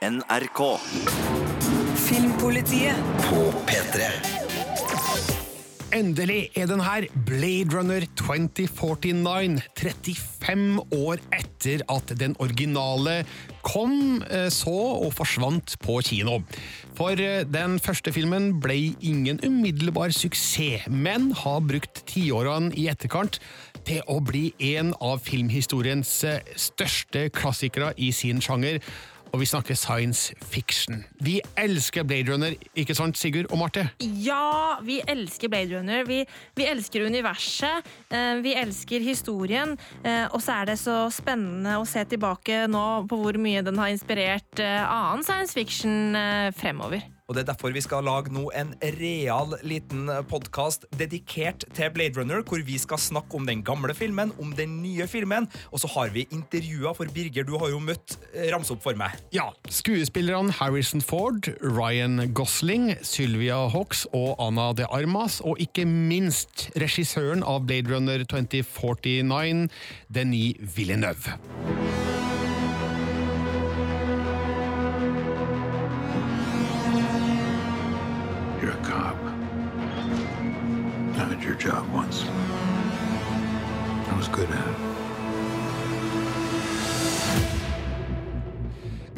NRK. Filmpolitiet. På P3. Endelig er den her, Blade Runner 2049, 35 år etter at den originale kom, eh, så og forsvant på kino. For eh, den første filmen ble ingen umiddelbar suksess, men har brukt tiårene i etterkant til å bli en av filmhistoriens eh, største klassikere i sin sjanger og vi snakker science fiction. Vi elsker Blade Runner, ikke sant, Sigurd og Marte? Ja, vi elsker Blade Runner. Vi, vi elsker universet. Eh, vi elsker historien. Eh, og så er det så spennende å se tilbake nå på hvor mye den har inspirert eh, annen science fiction fremover. Og Det er derfor vi skal lage nå en real liten podkast dedikert til Blade Runner, hvor vi skal snakke om den gamle filmen, om den nye filmen, og så har vi intervjuer, for Birger, du har jo møtt rams Ramse opp for meg. Ja, skuespillerne Harrison Ford, Ryan Gosling, Sylvia Hawks og Anna de Armas, og ikke minst regissøren av Blade Runner 2049, Denis Villeneuve. Job once. I was good at it.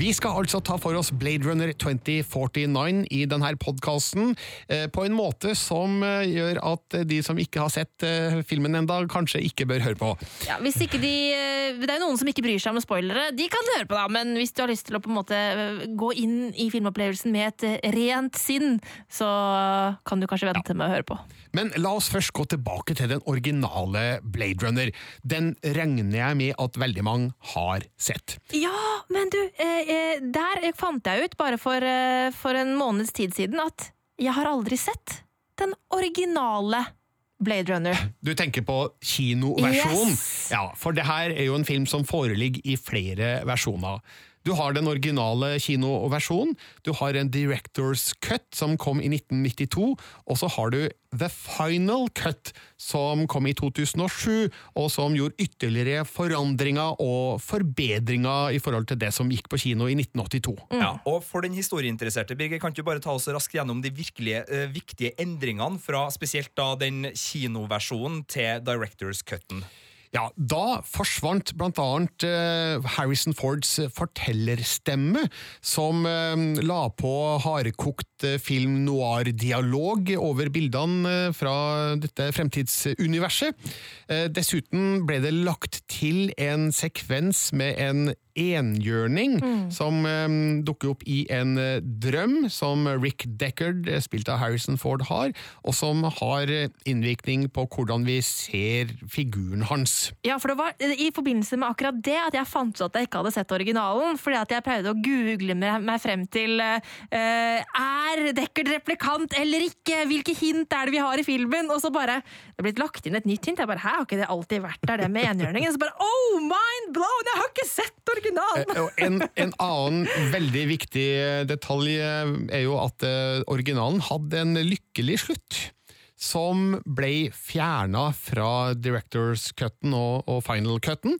Vi skal altså ta for oss Blade Runner 2049 i denne podkasten, eh, på en måte som eh, gjør at de som ikke har sett eh, filmen enda, kanskje ikke bør høre på. Ja, hvis ikke de, eh, det er jo noen som ikke bryr seg om spoilere. De kan høre på, da, men hvis du har lyst til å på en måte eh, gå inn i filmopplevelsen med et eh, rent sinn, så kan du kanskje vente med å høre på. Men la oss først gå tilbake til den originale Blade Runner. Den regner jeg med at veldig mange har sett. Ja, men du, eh, eh, der fant jeg ut bare for, eh, for en måneds tid siden at jeg har aldri sett den originale Blade Runner. Du tenker på kinoversjonen? Yes! Ja, for det her er jo en film som foreligger i flere versjoner. Du har den originale kinoversjonen, du har en Directors Cut som kom i 1992, og så har du The Final Cut som kom i 2007, og som gjorde ytterligere forandringer og forbedringer i forhold til det som gikk på kino i 1982. Ja, og For den historieinteresserte, Birger, kan du bare ta oss raskt gjennom de virkelige, uh, viktige endringene fra spesielt da den kinoversjonen til Directors Cutten? Ja, Da forsvant annet eh, Harrison Fords fortellerstemme, som eh, la på hardkokt eh, film noir-dialog over bildene eh, fra dette fremtidsuniverset. Eh, dessuten ble det lagt til en sekvens med en enhjørning som eh, dukker opp i en drøm, som Rick Deckard, spilt av Harrison Ford, har, og som har innvirkning på hvordan vi ser figuren hans. Ja, for det var i forbindelse med akkurat det at jeg fant ut at jeg ikke hadde sett originalen, fordi at jeg pleide å google meg frem til uh, Er Deckard replikant eller ikke? Hvilke hint er det vi har i filmen? Og så bare Det er blitt lagt inn et nytt hint. Jeg bare, Hæ, har ikke det alltid vært der, det med enhjørningen? Så bare Oh, mind blown! Jeg har ikke sett originalen! Eh, en, en annen veldig viktig detalj eh, er jo at eh, originalen hadde en lykkelig slutt. Som ble fjerna fra Directors Cutten og, og Final Cutten.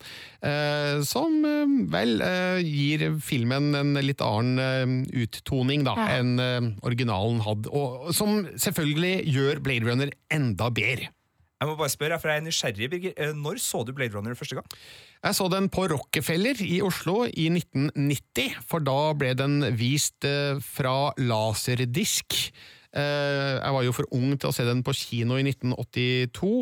Eh, som eh, vel eh, gir filmen en litt annen eh, uttoning da, Ja. enn eh, originalen hadde. Og som selvfølgelig gjør Blade Runner enda bedre. Jeg må bare spørre, for jeg er nysgjerrig, Birger. Eh, Når så du Blade Runner første gang? Jeg så den på Rockefeller i Oslo i 1990, for da ble den vist fra laserdisk. Eh, Jeg var jo for ung til å se den på kino i 1982,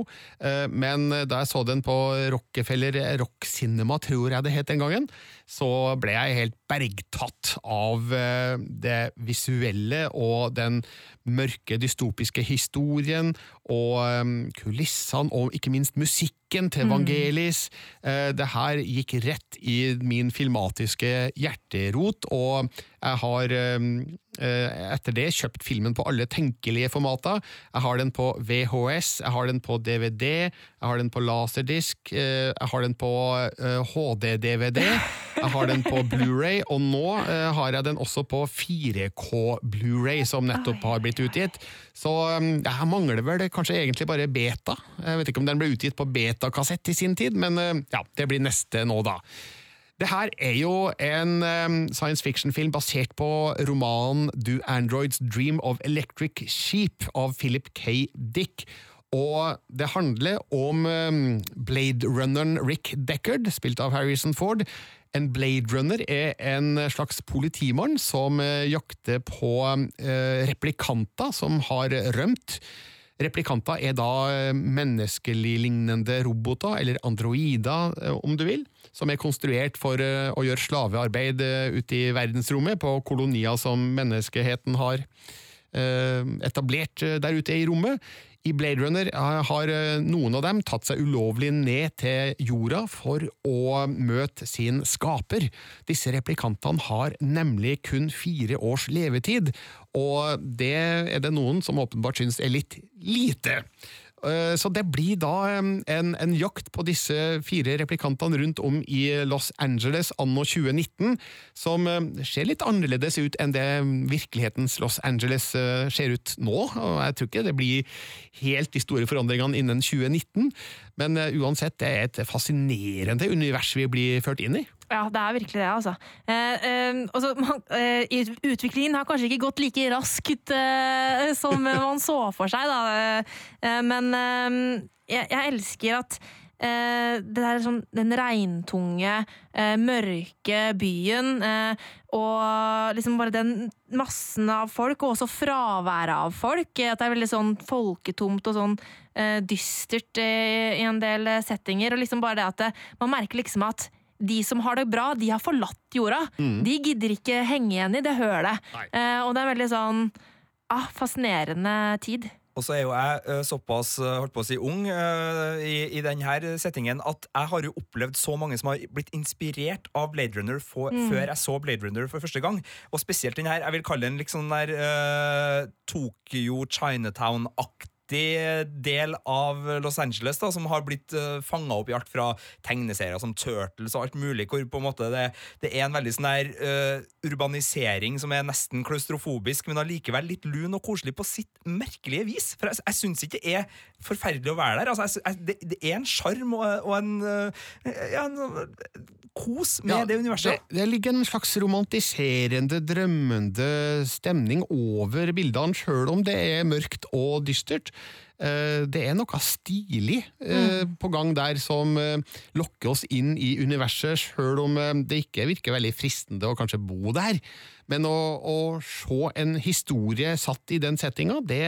eh, men da jeg så den på Rockefeller Rock Cinema, tror jeg det het den gangen, så ble jeg helt bergtatt av eh, det visuelle og den mørke, dystopiske historien og eh, kulissene, og ikke minst musikken til Evangelis. Mm. Det her gikk rett i min filmatiske hjerterot, og jeg har eh, eh, etter det kjøpt filmen på alle tenkelige formater. Jeg har den på VHS, jeg har den på DVD, jeg har den på laserdisk, eh, jeg har den på eh, HD-DVD, jeg har den på Blu-ray, og nå eh, har jeg den også på 4K Blu-ray, som nettopp har blitt utgitt. Så um, jeg mangler vel kanskje egentlig bare beta. Jeg vet ikke om den ble utgitt på betakassett i sin tid, men eh, ja, det blir neste nå, da. Det her er jo en um, science fiction-film basert på romanen Do Androids Dream of Electric Sheep av Philip K. Dick. Og det handler om um, Blade Runneren Rick Deckard, spilt av Harrison Ford. En Blade Runner er en slags politimann som uh, jakter på uh, replikanter som har rømt. Replikanter er da uh, menneskelignende roboter, eller androider, om du vil, som er konstruert for å gjøre slavearbeid ute i verdensrommet, på kolonier som menneskeheten har etablert der ute i rommet. I Blade Runner har noen av dem tatt seg ulovlig ned til jorda for å møte sin skaper. Disse replikantene har nemlig kun fire års levetid, og det er det noen som åpenbart syns er litt lite. Så det blir da en, en, jakt på disse fire replikantene rundt om i Los Angeles anno 2019, som ser litt annerledes ut enn det virkelighetens Los Angeles ser ut nå. og Jeg tror ikke det blir helt de store forandringene innen 2019, men uansett, det er et fascinerende univers vi blir ført inn i. Ja, det er virkelig det, altså. Eh, eh, også, man, eh, utviklingen har kanskje ikke gått like raskt eh, som man så for seg, da. Eh, men eh, jeg, jeg, elsker at det der sånn, den regntunge, mørke byen og liksom bare den massen av folk, og også fraværet av folk. At det er veldig sånn folketomt og sånn dystert i en del settinger. Og liksom bare det at man merker liksom at de som har det bra, de har forlatt jorda. Mm. De gidder ikke henge igjen i det hølet. Eh, og det er veldig sånn ah, fascinerende tid. Og så er jo jeg uh, såpass uh, holdt på å si ung uh, i, i denne settingen at jeg har jo opplevd så mange som har blitt inspirert av Blade Runner for, mm. før jeg så Blade Runner for første gang. Og spesielt den her, jeg vil kalle den liksom der Tokyo Chinatown-aktig viktig del av Los Angeles da, som har blitt uh, eh, fanga opp i alt fra tegneserier som Turtles og alt mulig, hvor på en måte det, det er en veldig sånn der uh, urbanisering som er nesten klaustrofobisk, men allikevel litt lun og koselig på sitt merkelige vis. For jeg, jeg syns ikke det er forferdelig å være der. Altså, jeg, jeg, det, det, er en sjarm og, og, en, uh, ja, en kos med ja, det universet. Det, det, ligger en slags romantiserende, drømmende stemning over bildene, sjøl om det er mørkt og dystert. Eh, det er noe stilig eh, mm. på gang der som eh, lokker oss inn i universet, sjøl om det ikke virker veldig fristende å kanskje bo der. Men å, å se en historie satt i den settinga, det,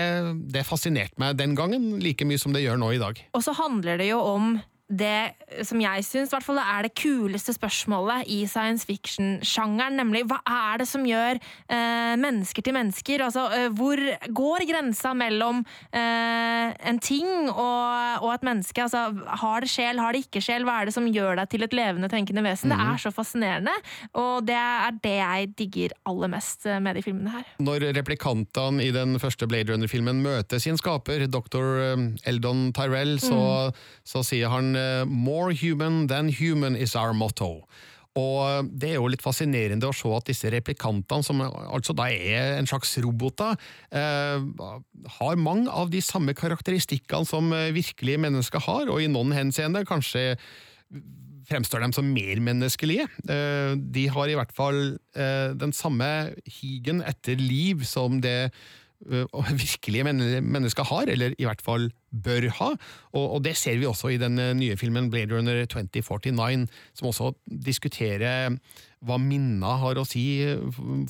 det fascinerte meg den gangen like mye som det gjør nå i dag. Og så handler det jo om det som jeg syns er det kuleste spørsmålet i science fiction-sjangeren, nemlig hva er det som gjør eh, mennesker til mennesker? Altså, eh, hvor går grensa mellom eh, en ting og, og, et menneske? Altså, har det sjel, har det ikke sjel? Hva er det som gjør deg til et levende, tenkende vesen? Mm -hmm. Det er mhm. så fascinerende, og det er det jeg digger aller mest eh, med de filmene her. Når replikantene i den første Blade Runner-filmen møter sin skaper, dr. Eh, Eldon Tyrell, så, mm. så sier han more human than human is our motto. Og Det er jo litt fascinerende å se at disse replikantene, som altså da er en slags roboter, eh, har mange av de samme karakteristikkene som virkelige mennesker har, og i noen henseende kanskje fremstår dem som mer menneskelige. Eh, de har i hvert fall eh, den samme higen etter liv som det Eh, virkelige mennesker har, eller i hvert fall bør ha. Og, og, det ser vi også i den eh, nye filmen Blade Runner 2049, som også diskuterer hva minner har å si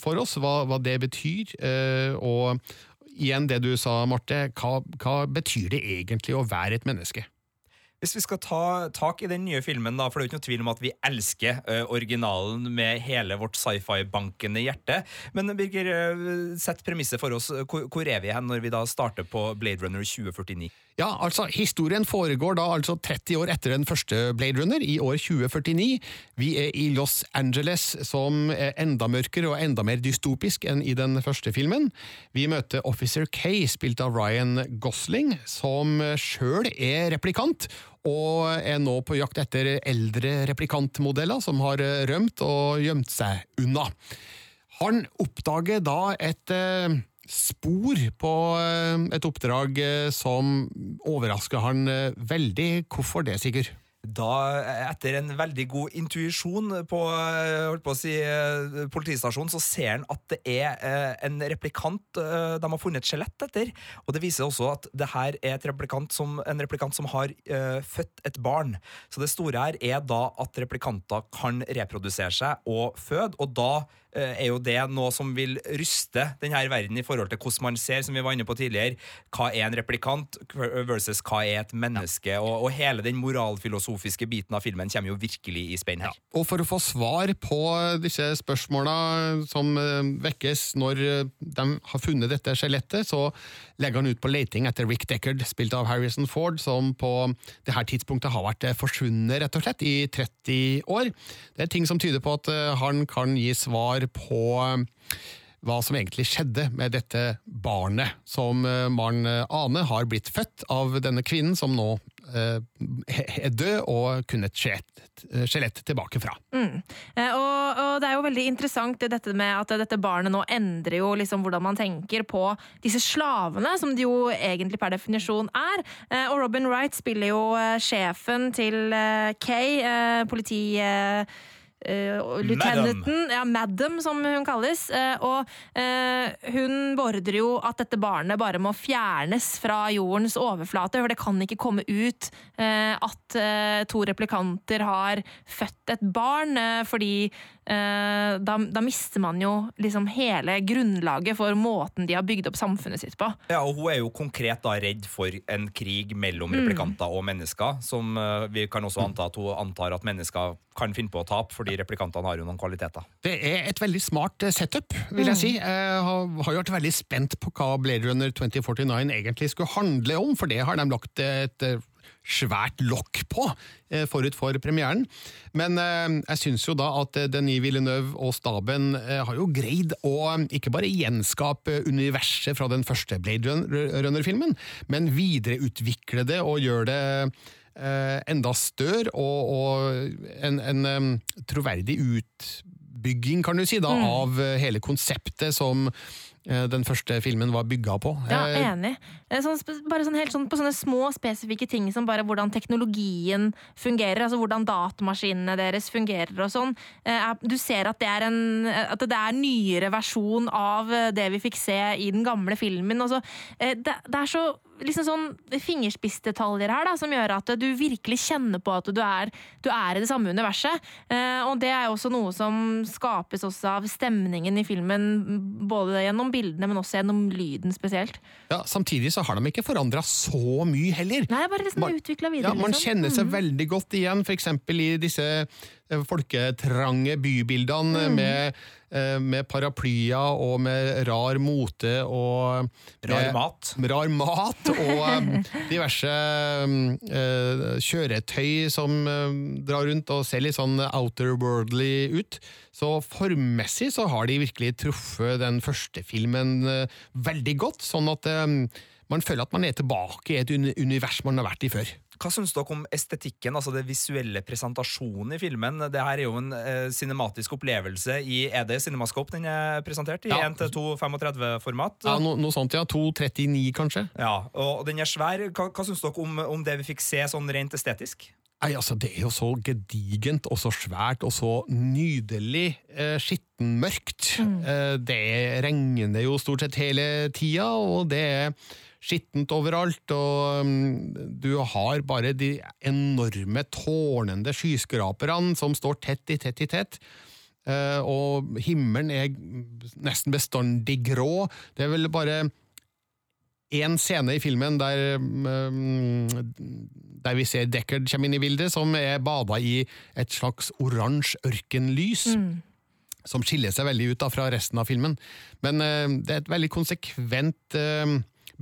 for oss, hva, hva det betyr. Og igjen det du sa, Marte, hva, hva betyr det egentlig å være et menneske? Hvis vi skal ta tak i den nye filmen, da, for det er jo ikke noe tvil om at vi elsker uh, originalen med hele vårt sci-fi-bankende hjerte. Men Birger, uh, sett premisset for oss. Hvor, hvor, er vi hen når vi da starter på Blade Runner 2049? Ja, altså, Historien foregår da altså 30 år etter den første Blade Runner, i år 2049. Vi er i Los Angeles, som er enda mørkere og enda mer dystopisk enn i den første filmen. Vi møter Officer K, spilt av Ryan Gosling, som sjøl er replikant og er nå på jakt etter eldre replikantmodeller som har eh, rømt og gjemt seg unna. Han oppdager da et eh, spor på eh, et oppdrag som overrasker han veldig. Hvorfor det, Sigurd? Da, etter en veldig god intuisjon på, eh, på si, eh, politistasjonen, så ser han at det er eh, en replikant de har funnet et skjelett etter. Og det viser også at det her er replikant som, en replikant som har uh, født et barn. Så det store her er da at replikanter kan reprodusere seg og føde, og da er jo det noe som vil ryste denne verden i forhold til hvordan man ser, som vi var inne på tidligere, hva er en replikant versus hva er et menneske, og, og hele den moralfilosofiske biten av filmen kommer jo virkelig i spenn her. Og for å få svar på disse spørsmåla som eh, vekkes når eh, de har funnet dette skjelettet, så legger han ut på leiting etter Rick Deckard, spilt av Harrison Ford, som på det her tidspunktet har vært eh, forsvunnet, rett og slett, i 30 år. Det er ting som tyder på at eh, han kan gi svar på eh, hva som egentlig skjedde med dette barnet, som eh, Maren Ane har blitt født av denne kvinnen, som nå eh, er død og kun et skjelett, tilbake fra. Mm. Og, og det er jo veldig interessant dette med at dette barnet nå endrer jo liksom hvordan man tenker på disse slavene, som de jo egentlig per definisjon er. Eh, Og Robin Wright spiller jo eh, sjefen til eh, Kay, eh, politi... eh, Lieutenanten, ja, Madam som hun kalles, eh, og eh, hun beordrer jo at dette barnet bare må fjernes fra jordens overflate, for det kan ikke komme ut at to replikanter har født et barn, fordi da, da mister man jo liksom hele grunnlaget for måten de har bygd opp samfunnet sitt på. Ja, og Hun er jo konkret da redd for en krig mellom replikanter og mennesker, som eh, vi kan også anta at hun antar at mennesker kan finne på å tape, fordi replikantene har jo noen kvaliteter. Det er et veldig smart eh, setup, vil jeg si. Jeg har, har jo vært veldig spent på hva Blade Runner 2049 egentlig skulle handle om, for det har de lagt et eh, svært lokk på eh, forut for premieren. Men eh, jeg syns jo da at eh, Denis Villeneuve og staben har jo greid å ikke bare gjenskape universet fra den første Blade Runner-filmen, men videreutvikle det og gjøre det enda større og, og en, en troverdig utbygging, kan du si, da, av eh, hele konseptet som den første filmen var bygga på. Ja, Eh, enig. Eh, Sånn, bare sånn helt sånn på sånne små, spesifikke ting som bare hvordan teknologien fungerer, altså hvordan datamaskinene deres fungerer og sånn. Eh, Du ser at det er en at det er nyere versjon av eh, det vi fikk se i den gamle filmen. Altså, eh, det, det er så liksom sånn fingerspissdetaljer her da, som gjør at du virkelig kjenner på at du er, du er i det samme universet. Eh, og det er jo også noe som skapes også av stemningen i filmen, både gjennom bildene, men også gjennom lyden spesielt. ja, samtidig så har de ikke forandra så mye heller. Nei, bare liksom Man- utvikla videre. Ja, Man liksom. kjenner seg veldig godt igjen, f.eks. i disse folketrange bybildene Mm. med, eh, med paraplyer og med rar mote og Rar mat. rar mat og eh, diverse uh, kjøretøy som uh, drar rundt og ser litt sånn outerworldly ut. Så formmessig så har de virkelig truffet den første filmen uh, veldig godt, sånn at eh, man føler at man er tilbake i et univers man har vært i før. Hva syns dere om estetikken, altså det visuelle presentasjonen i filmen? Det her er jo en eh, cinematisk opplevelse i Er det Cinemascope den er presentert i? Ja. 1-2-35-format? Ja, no, noe sånt, ja. 2.39, kanskje? Ja, og den er svær. Hva, hva syns dere om, om det vi fikk se sånn rent estetisk? Nei, altså, Det er jo så gedigent og så svært og så nydelig eh, skittenmørkt. Eh, det regner jo stort sett hele tida, og det er skittent overalt. Og mm, du har bare de enorme, tårnende skyskraperne som står tett i tett i tett. Eh, og himmelen er nesten bestandig grå. Det er vel bare én scene i filmen der, mm, der vi ser Deckard komme inn i bildet, som er bada i et slags oransje ørkenlys. Som skiller seg veldig ut da fra resten av filmen. Men eh, det er et veldig konsekvent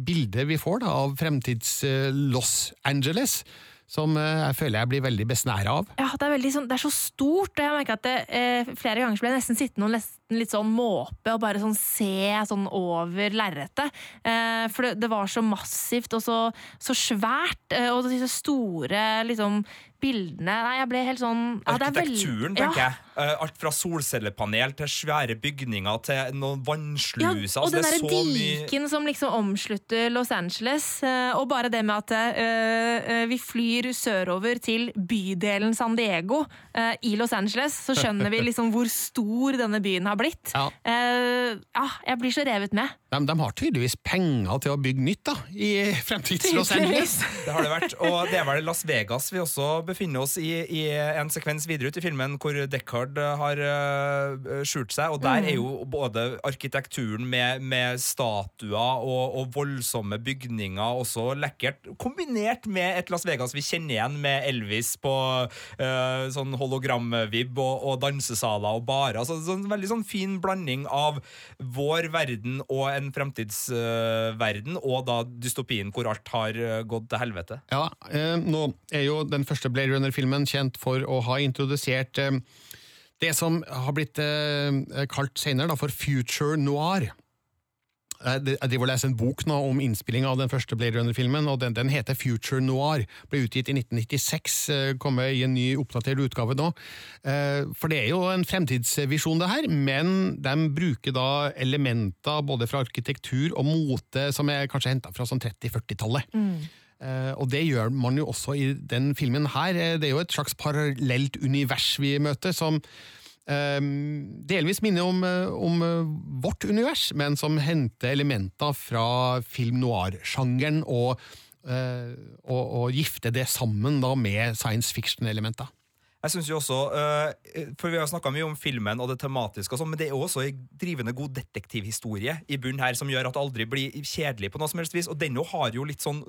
eh, bilde vi får da, av fremtids eh, Los Angeles, som eh, jeg føler jeg blir veldig besnæra av. Ja, det er, sånn, det er så stort, og jeg merker at det, eh, flere ganger så ble jeg nesten sittende og liten litt sånn måpe og bare sånn se sånn over lerretet. Eh, for det, det var så massivt og så, så svært, eh, og disse store liksom bildene Nei, jeg ble helt sånn ja, det er veldig- Arkitekturen, Ja. tenker jeg. Eh, Alt fra solcellepanel til svære bygninger til noen vannsluser. Ja, altså, og den det er derre mye diken som liksom omslutter Los Angeles. eh, Og bare det med at eh, eh, vi flyr sørover til bydelen San Diego eh, i Los Angeles, så skjønner vi liksom hvor stor denne byen har blitt. Ja. Uh, ja, jeg blir så revet med. De, de har tydeligvis penger til å bygge nytt da, i fremtids Los Angeles. Det har det vært. Og det er vel Las Vegas vi også befinner oss i, i en sekvens videre ut i filmen hvor Deckard har eh, skjult seg. Og der er jo både arkitekturen med, med statuer og, og voldsomme bygninger også lekkert, kombinert med et Las Vegas vi kjenner igjen med Elvis på uh, sånn hologramvibb og, og dansesaler og barer. Altså, sånn, veldig sånn fin blanding av vår verden og en fremtidsverden, og da dystopien hvor alt har eh, gått til helvete. Ja, eh, nå er jo den første Blade Runner-filmen kjent for å ha introdusert eh, det som har blitt kalt senere for future noir. Eh, Jeg driver og leser en bok nå om innspillinga av den første Blade Runner-filmen, og den, den heter Future Noir. Ble utgitt i 1996, eh, kommer i en ny oppdatert utgave nå. Eh, For det er jo en fremtidsvisjon det her, men de bruker da elementer både fra arkitektur og mote som er kanskje henta fra sånn 30-40-tallet. Eh, og det gjør man jo også i den filmen her. Det er jo et slags parallelt univers vi møter, som delvis minner om, eh, om eh, vårt univers, men som henter elementer fra film noir-sjangeren, og, eh, og, og gifter det sammen da med science fiction-elementer. Jeg synes jo også, for Vi har snakka mye om filmen og det tematiske, sånn, men det er også en drivende god detektivhistorie i bunnen her, som gjør at det aldri blir kjedelig på noe som helst vis. Og den har jo litt sånn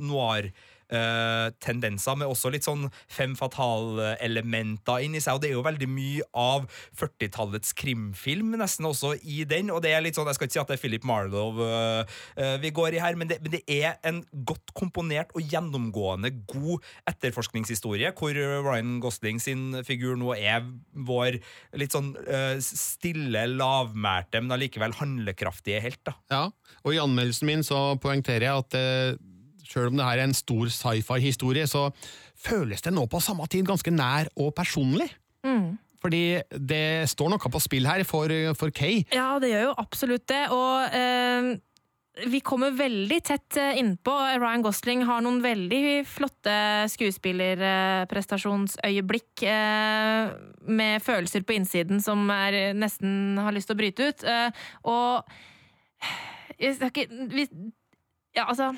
noir-tendenser, med også litt sånn fem fatale-elementer inni seg. Og det er jo veldig mye av 40-tallets krimfilm nesten også i den. Og det er litt sånn, Jeg skal ikke si at det er Philip Marlowe uh, eh, vi går i her, men det, men det er en godt komponert og gjennomgående god etterforskningshistorie, hvor Ryan Gosling sin figur nå er vår litt sånn eh, stille, lavmælte, men allikevel handlekraftige helt. da. Ja, og i anmeldelsen min så poengterer jeg at eh, selv om det her er en stor sci-fi-historie, så føles det nå på samme tid ganske nær og personlig. Fordi det står noe på spill her for, for Kay. Ja, det gjør jo absolutt det. Og eh, vi kommer veldig tett eh, innpå. Ryan Gosling har noen veldig flotte skuespillerprestasjonsøyeblikk eh, med følelser på innsiden som er, nesten har lyst til å bryte ut. Eh, og jeg skal ikke vi, Ja, altså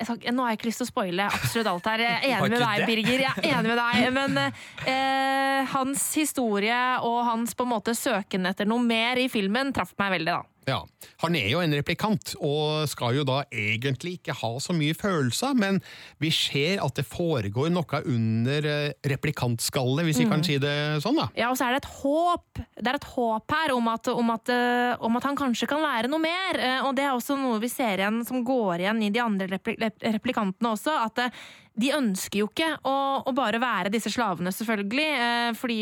skal, nå har jeg ikke lyst til å spoile absolutt alt her. Jeg er enig med deg. Birger. Jeg er enig med deg, men eh, hans historie og hans på en måte søken etter noe mer i filmen traff meg veldig, da. Ja, Han er jo en replikant, og skal jo da egentlig ikke ha så mye følelser, men vi ser at det foregår noe under eh, replikantskallet, hvis vi kan si det sånn, da. Ja, og så er det et håp Det er et håp her om at, om at, eh, om at han kanskje kan lære noe mer. eh, Og det er også noe vi ser igjen som går igjen i de andre replikantene også. At de ønsker jo ikke å, å bare være disse slavene, selvfølgelig. Fordi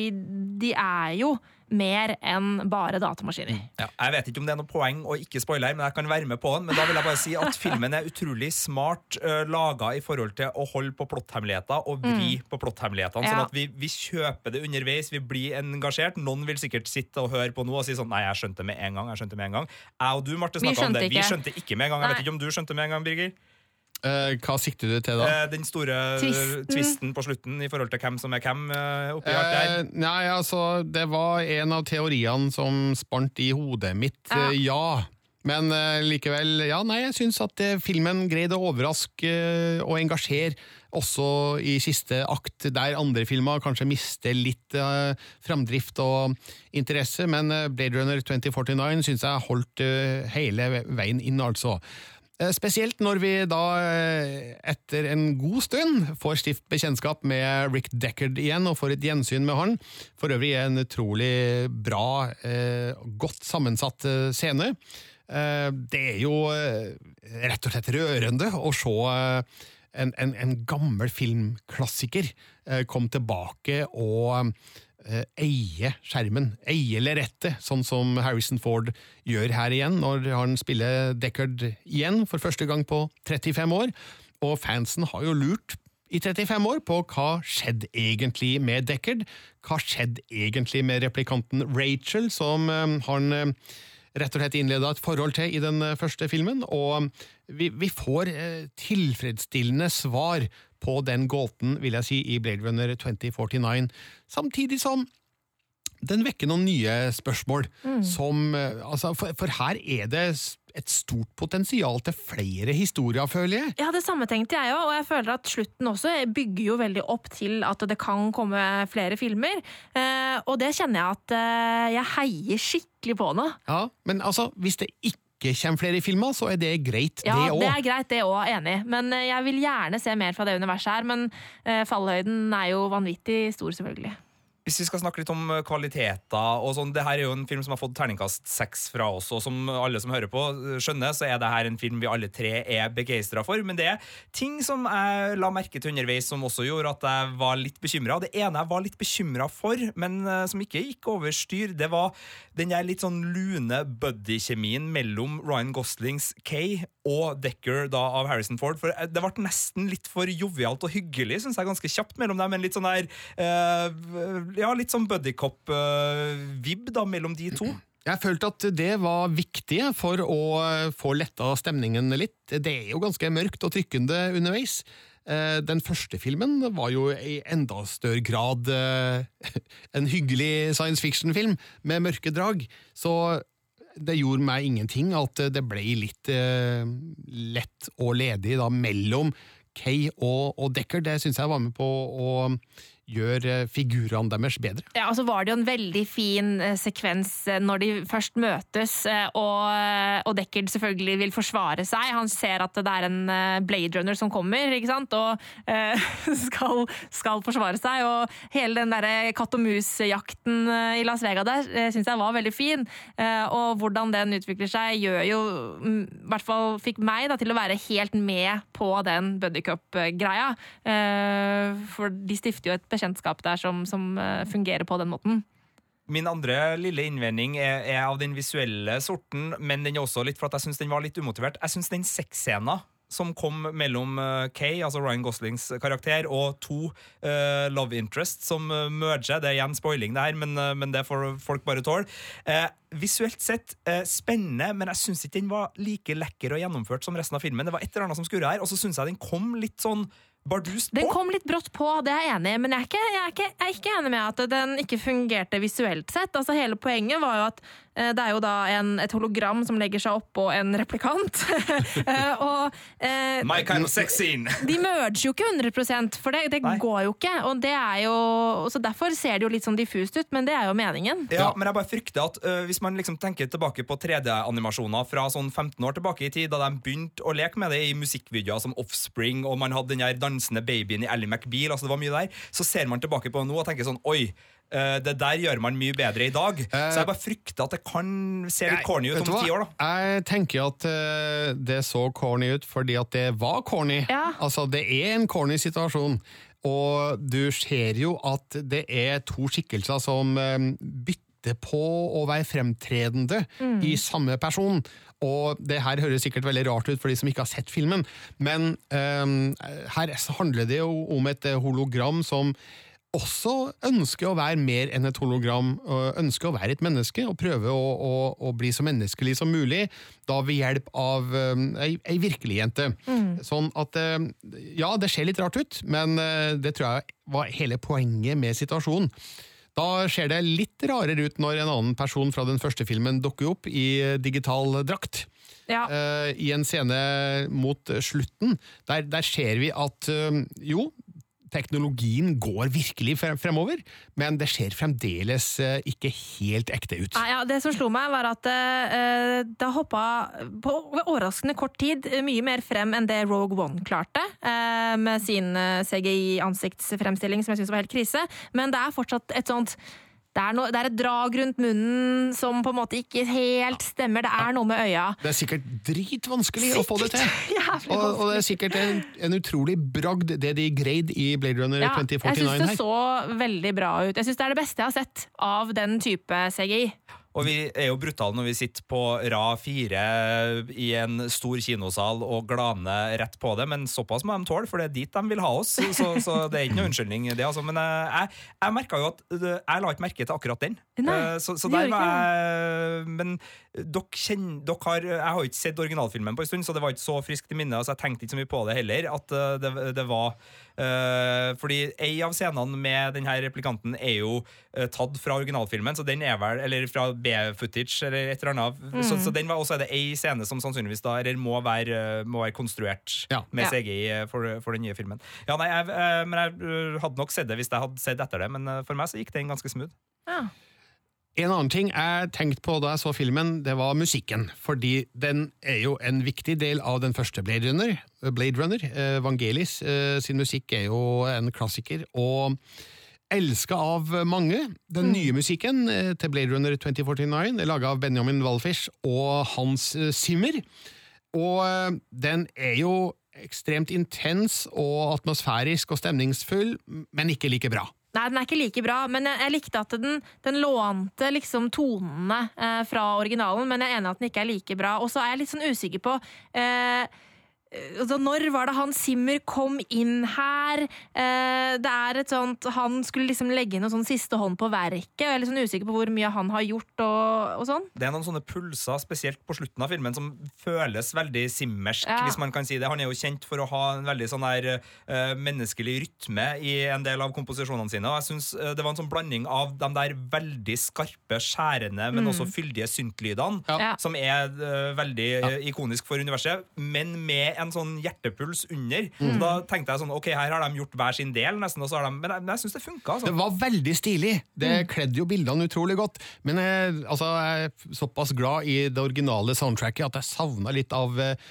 de er jo mer enn bare datamaskiner. Ja, jeg vet ikke om det er noe poeng å ikke spoile her, men jeg kan være med på den. Men da vil jeg bare si at filmen er utrolig smart uh, laga i forhold til å holde på plotthemmeligheter og vri på plotthemmelighetene. Ja. Sånn at vi, vi kjøper det underveis, vi blir engasjert. Noen vil sikkert sitte og høre på noe og si sånn Nei, jeg skjønte med en gang. jeg skjønte med en gang Jeg og du, Marte, snakka om det. Vi skjønte ikke med en gang. Jeg vet ikke om du skjønte med en gang, Birger? Eh, hva sikter du til da? Eh, den store Tvisten. tvisten på slutten i forhold til hvem som er hvem eh, oppi alt her. Nei, altså, det var en av teoriene som spant i hodet mitt, Ja. ja. Men likevel, ja, nei, jeg syns at filmen greide å overraske og engasjere også i siste akt, der andre filmer kanskje mister litt uh, framdrift og interesse, men Blade Runner 2049 syns jeg holdt uh, hele veien inn, altså. Eh, Spesielt når vi da eh, etter en god stund får stift bekjentskap med Rick Deckard igjen, og får et gjensyn med han. For øvrig en utrolig bra, eh, godt sammensatt scene. Det er jo rett og slett rørende å se en, en, en gammel filmklassiker komme tilbake og eie skjermen, eie lerretet, sånn som Harrison Ford gjør her igjen, når han spiller Deckard igjen for første gang på 35 år. Og fansen har jo lurt i 35 år på hva skjedde egentlig med Deckard. Hva skjedde egentlig med replikanten Rachel, som eh, han eh, rett og slett innleda et forhold til i den eh, første filmen. Og vi, vi får eh, tilfredsstillende svar på den gåten, vil jeg si, i Blade Runner 2049, samtidig som den vekker noen nye spørsmål. Som, eh, altså, for, for her er det et stort potensial til flere historier, føler jeg. Ja, det samme tenkte jeg òg, og jeg føler at slutten også bygger jo veldig opp til at det kan komme flere filmer. Eh, og det kjenner jeg at eh, jeg heier skikkelig på nå. Ja, Men altså, hvis det ikke kommer flere filmer, så er det greit, Ja, det det er greit, det òg, enig. Men eh, jeg vil gjerne se mer fra det universet her. Men eh, fallhøyden er jo vanvittig stor, selvfølgelig. Hvis vi skal snakke litt om eh, kvaliteter og sånn, det her er jo en film som har fått terningkast seks fra oss, og som alle som hører på eh, skjønner, så er det her en film vi alle tre er begeistra for. Men det er ting som jeg la merke til underveis som også gjorde at jeg var litt bekymra. Det ene jeg var litt bekymra for, men eh, som ikke gikk over styr, det var den der litt sånn lune buddy-kjemien mellom Ryan Goslings Kay og Decker da av Harrison Ford. For det ble nesten litt for jovialt og hyggelig, syns jeg, ganske kjapt mellom dem. En litt sånn der eh, Ja, litt sånn buddycop-vib da mellom de to. Jeg følte at det var viktig for å eh, få letta stemningen litt. Det er jo ganske mørkt og trykkende underveis. Eh, Den første filmen var jo i enda større grad eh, en hyggelig science fiction-film med mørke drag, så det gjorde meg ingenting at det ble litt lett og ledig da mellom Kay og Decker. Det syns jeg var med på å gjøre figurene deres bedre. Ja, og så var det jo en veldig fin eh, sekvens eh, når de først møtes, eh, og, eh, og Deckard selvfølgelig vil forsvare seg. Han ser at det er en eh, Blade Runner som kommer, ikke sant, og eh, skal, skal forsvare seg. Og hele den derre katt og mus-jakten eh, i Las Vegas der eh, syns jeg var veldig fin. Eh, og hvordan den utvikler seg, gjør jo mm, i hvert fall fikk meg da, til å være helt med på den buddycup-greia. Eh, for de stifter jo et bekjentskap der som, som eh, fungerer på den måten. Min andre lille innvending er, er av den visuelle sorten, men den er også litt for at jeg syns den var litt umotivert. Jeg syns den sexscena som kom mellom uh, Kay, altså Ryan Goslings karakter, og to uh, love interest som uh, merger. Det er igjen spoiling, det her, men, uh, men det får folk bare tåle. Eh, visuelt sett eh, spennende, men jeg syns ikke den var like lekker og gjennomført som resten av filmen. Det var et eller annet som skurra her, og så syns jeg den kom litt sånn bardust Den kom litt brått på, det er jeg enig i, men jeg er, ikke, jeg, er ikke, jeg er ikke enig med at den ikke fungerte visuelt sett. Altså Hele poenget var jo at det er jo da en, et hologram som legger seg oppå en replikant. Eh, og eh, My kind of sex scene! de merger jo ikke 100% for det, det går jo ikke. Og det er jo, så Derfor ser det jo litt sånn diffust ut, men det er jo meningen. Ja, men jeg bare frykter at uh, hvis man liksom tenker tilbake på 3D-animasjoner fra sånn 15 år tilbake i tid, da de begynte å leke med det i musikkvideoer som Offspring, og man hadde den der dansende babyen i Ally McBeal, altså det var mye der, så ser man tilbake på det nå og tenker sånn Oi, det der gjør man mye bedre i dag. så jeg bare frykter at det kan se litt corny ut om ti år, da. Jeg tenker at eh, det så corny ut fordi at det var corny. Ja. Altså, det er en corny situasjon. Og du ser jo at det er to skikkelser som eh, bytter på å være fremtredende i samme person. Og det her høres sikkert veldig rart ut for de som ikke har sett filmen, men um, her handler det jo om et hologram som også ønske å være mer enn et hologram, ønske å være et menneske og prøve å, å, å bli så menneskelig som mulig, da ved hjelp av um, ei, ei virkelig jente. Sånn at um, Ja, det ser litt rart ut, men uh, det tror jeg var hele poenget med situasjonen. Da ser det litt rarere ut når en annen person fra den første filmen dukker opp i digital drakt. Ja. Uh, I en scene mot slutten, der, der ser vi at uh, jo, teknologien går virkelig fremover, men det ser fremdeles eh, ikke helt ekte ut. Ja, ja, det som slo meg, var at uh, det hoppa på overraskende kort tid eh, mye mer frem enn det Rogue One klarte, uh, med sin CGI-ansiktsfremstilling, som jeg syns var helt krise. Men det er fortsatt et sånt Det er, no, det er et drag rundt munnen som på en måte ikke helt stemmer. Det er noe med øya. Det er sikkert dritvanskelig å få det til. Og, og det er sikkert en, en utrolig bragd, det de greide i Blade Runner Ja, jeg 2049 syns det her. så veldig bra ut. Jeg syns det er det beste jeg har sett av den type CGI. Og vi er jo brutale når vi sitter på rad fire i en stor kinosal og glaner rett på det, men såpass må de tåle, for det er dit de vil ha oss. Så, så det er ikke noe unnskyldning. det altså. Men eh, jeg, jeg jo at eh, jeg la ikke merke til akkurat den. Nei, Eh, så, så der var jeg Men dere kjenner dere har, Jeg har ikke sett originalfilmen på en stund, så det var ikke så friskt i minnet. Så jeg tenkte ikke så mye på det heller. At eh, det, det var uh, Fordi ei av scenene med denne replikanten er jo uh, tatt fra originalfilmen, så den er vel Eller fra B-footage eller et eller annet. Så, så den var også er det ei scene som sannsynligvis da eller må være, må være konstruert Ja. med. CGI for, for den nye filmen. Ja, nei, jeg, men jeg hadde nok sett det hvis jeg hadde sett etter det, men for meg så gikk den ganske smooth. Ja. En annen ting jeg tenkte på da jeg så filmen, det var musikken. Fordi den er jo en viktig del av den første Blade Runner. Blade Runner. Eh, Vangelis eh, sin musikk er jo en klassiker, og elska av mange. Den nye musikken eh, til Blade Runner 2049 er laga av Benjamin Walfish og Hans eh, Zimmer. Og eh, den er jo ekstremt intens og atmosfærisk og stemningsfull, men ikke like bra. Nei, den er ikke like bra, men jeg, jeg likte at den, den lånte liksom tonene eh, fra originalen, men jeg er enig at den ikke er like bra. Og så er jeg litt sånn usikker på eh, altså, Når var det han Simmer kom inn her? Eh, det er et sånt Han skulle liksom legge inn en sånn siste hånd på verket, jeg er litt sånn usikker på hvor mye han har gjort og, og sånn. Det er noen sånne pulser, spesielt på slutten av filmen, som føles veldig simmersk, Ja. hvis man kan si det. Han er jo kjent for å ha en veldig sånn der eh, menneskelig rytme i en del av komposisjonene sine, og jeg synes eh, det var en sånn blanding av de der veldig skarpe, skjærende, men også fyldige syntlydene, Ja. som er veldig ja. ikonisk for universet, men med en sånn hjertepuls under. Så da tenkte jeg sånn, ok, her har de gjort hver sin del, nesten, og så har de, men jeg, men jeg synes det funka, altså. Det var veldig stilig. Det kledde jo bildene utrolig godt. Men jeg, altså, jeg er såpass glad i det originale soundtracket at jeg savna litt av eh,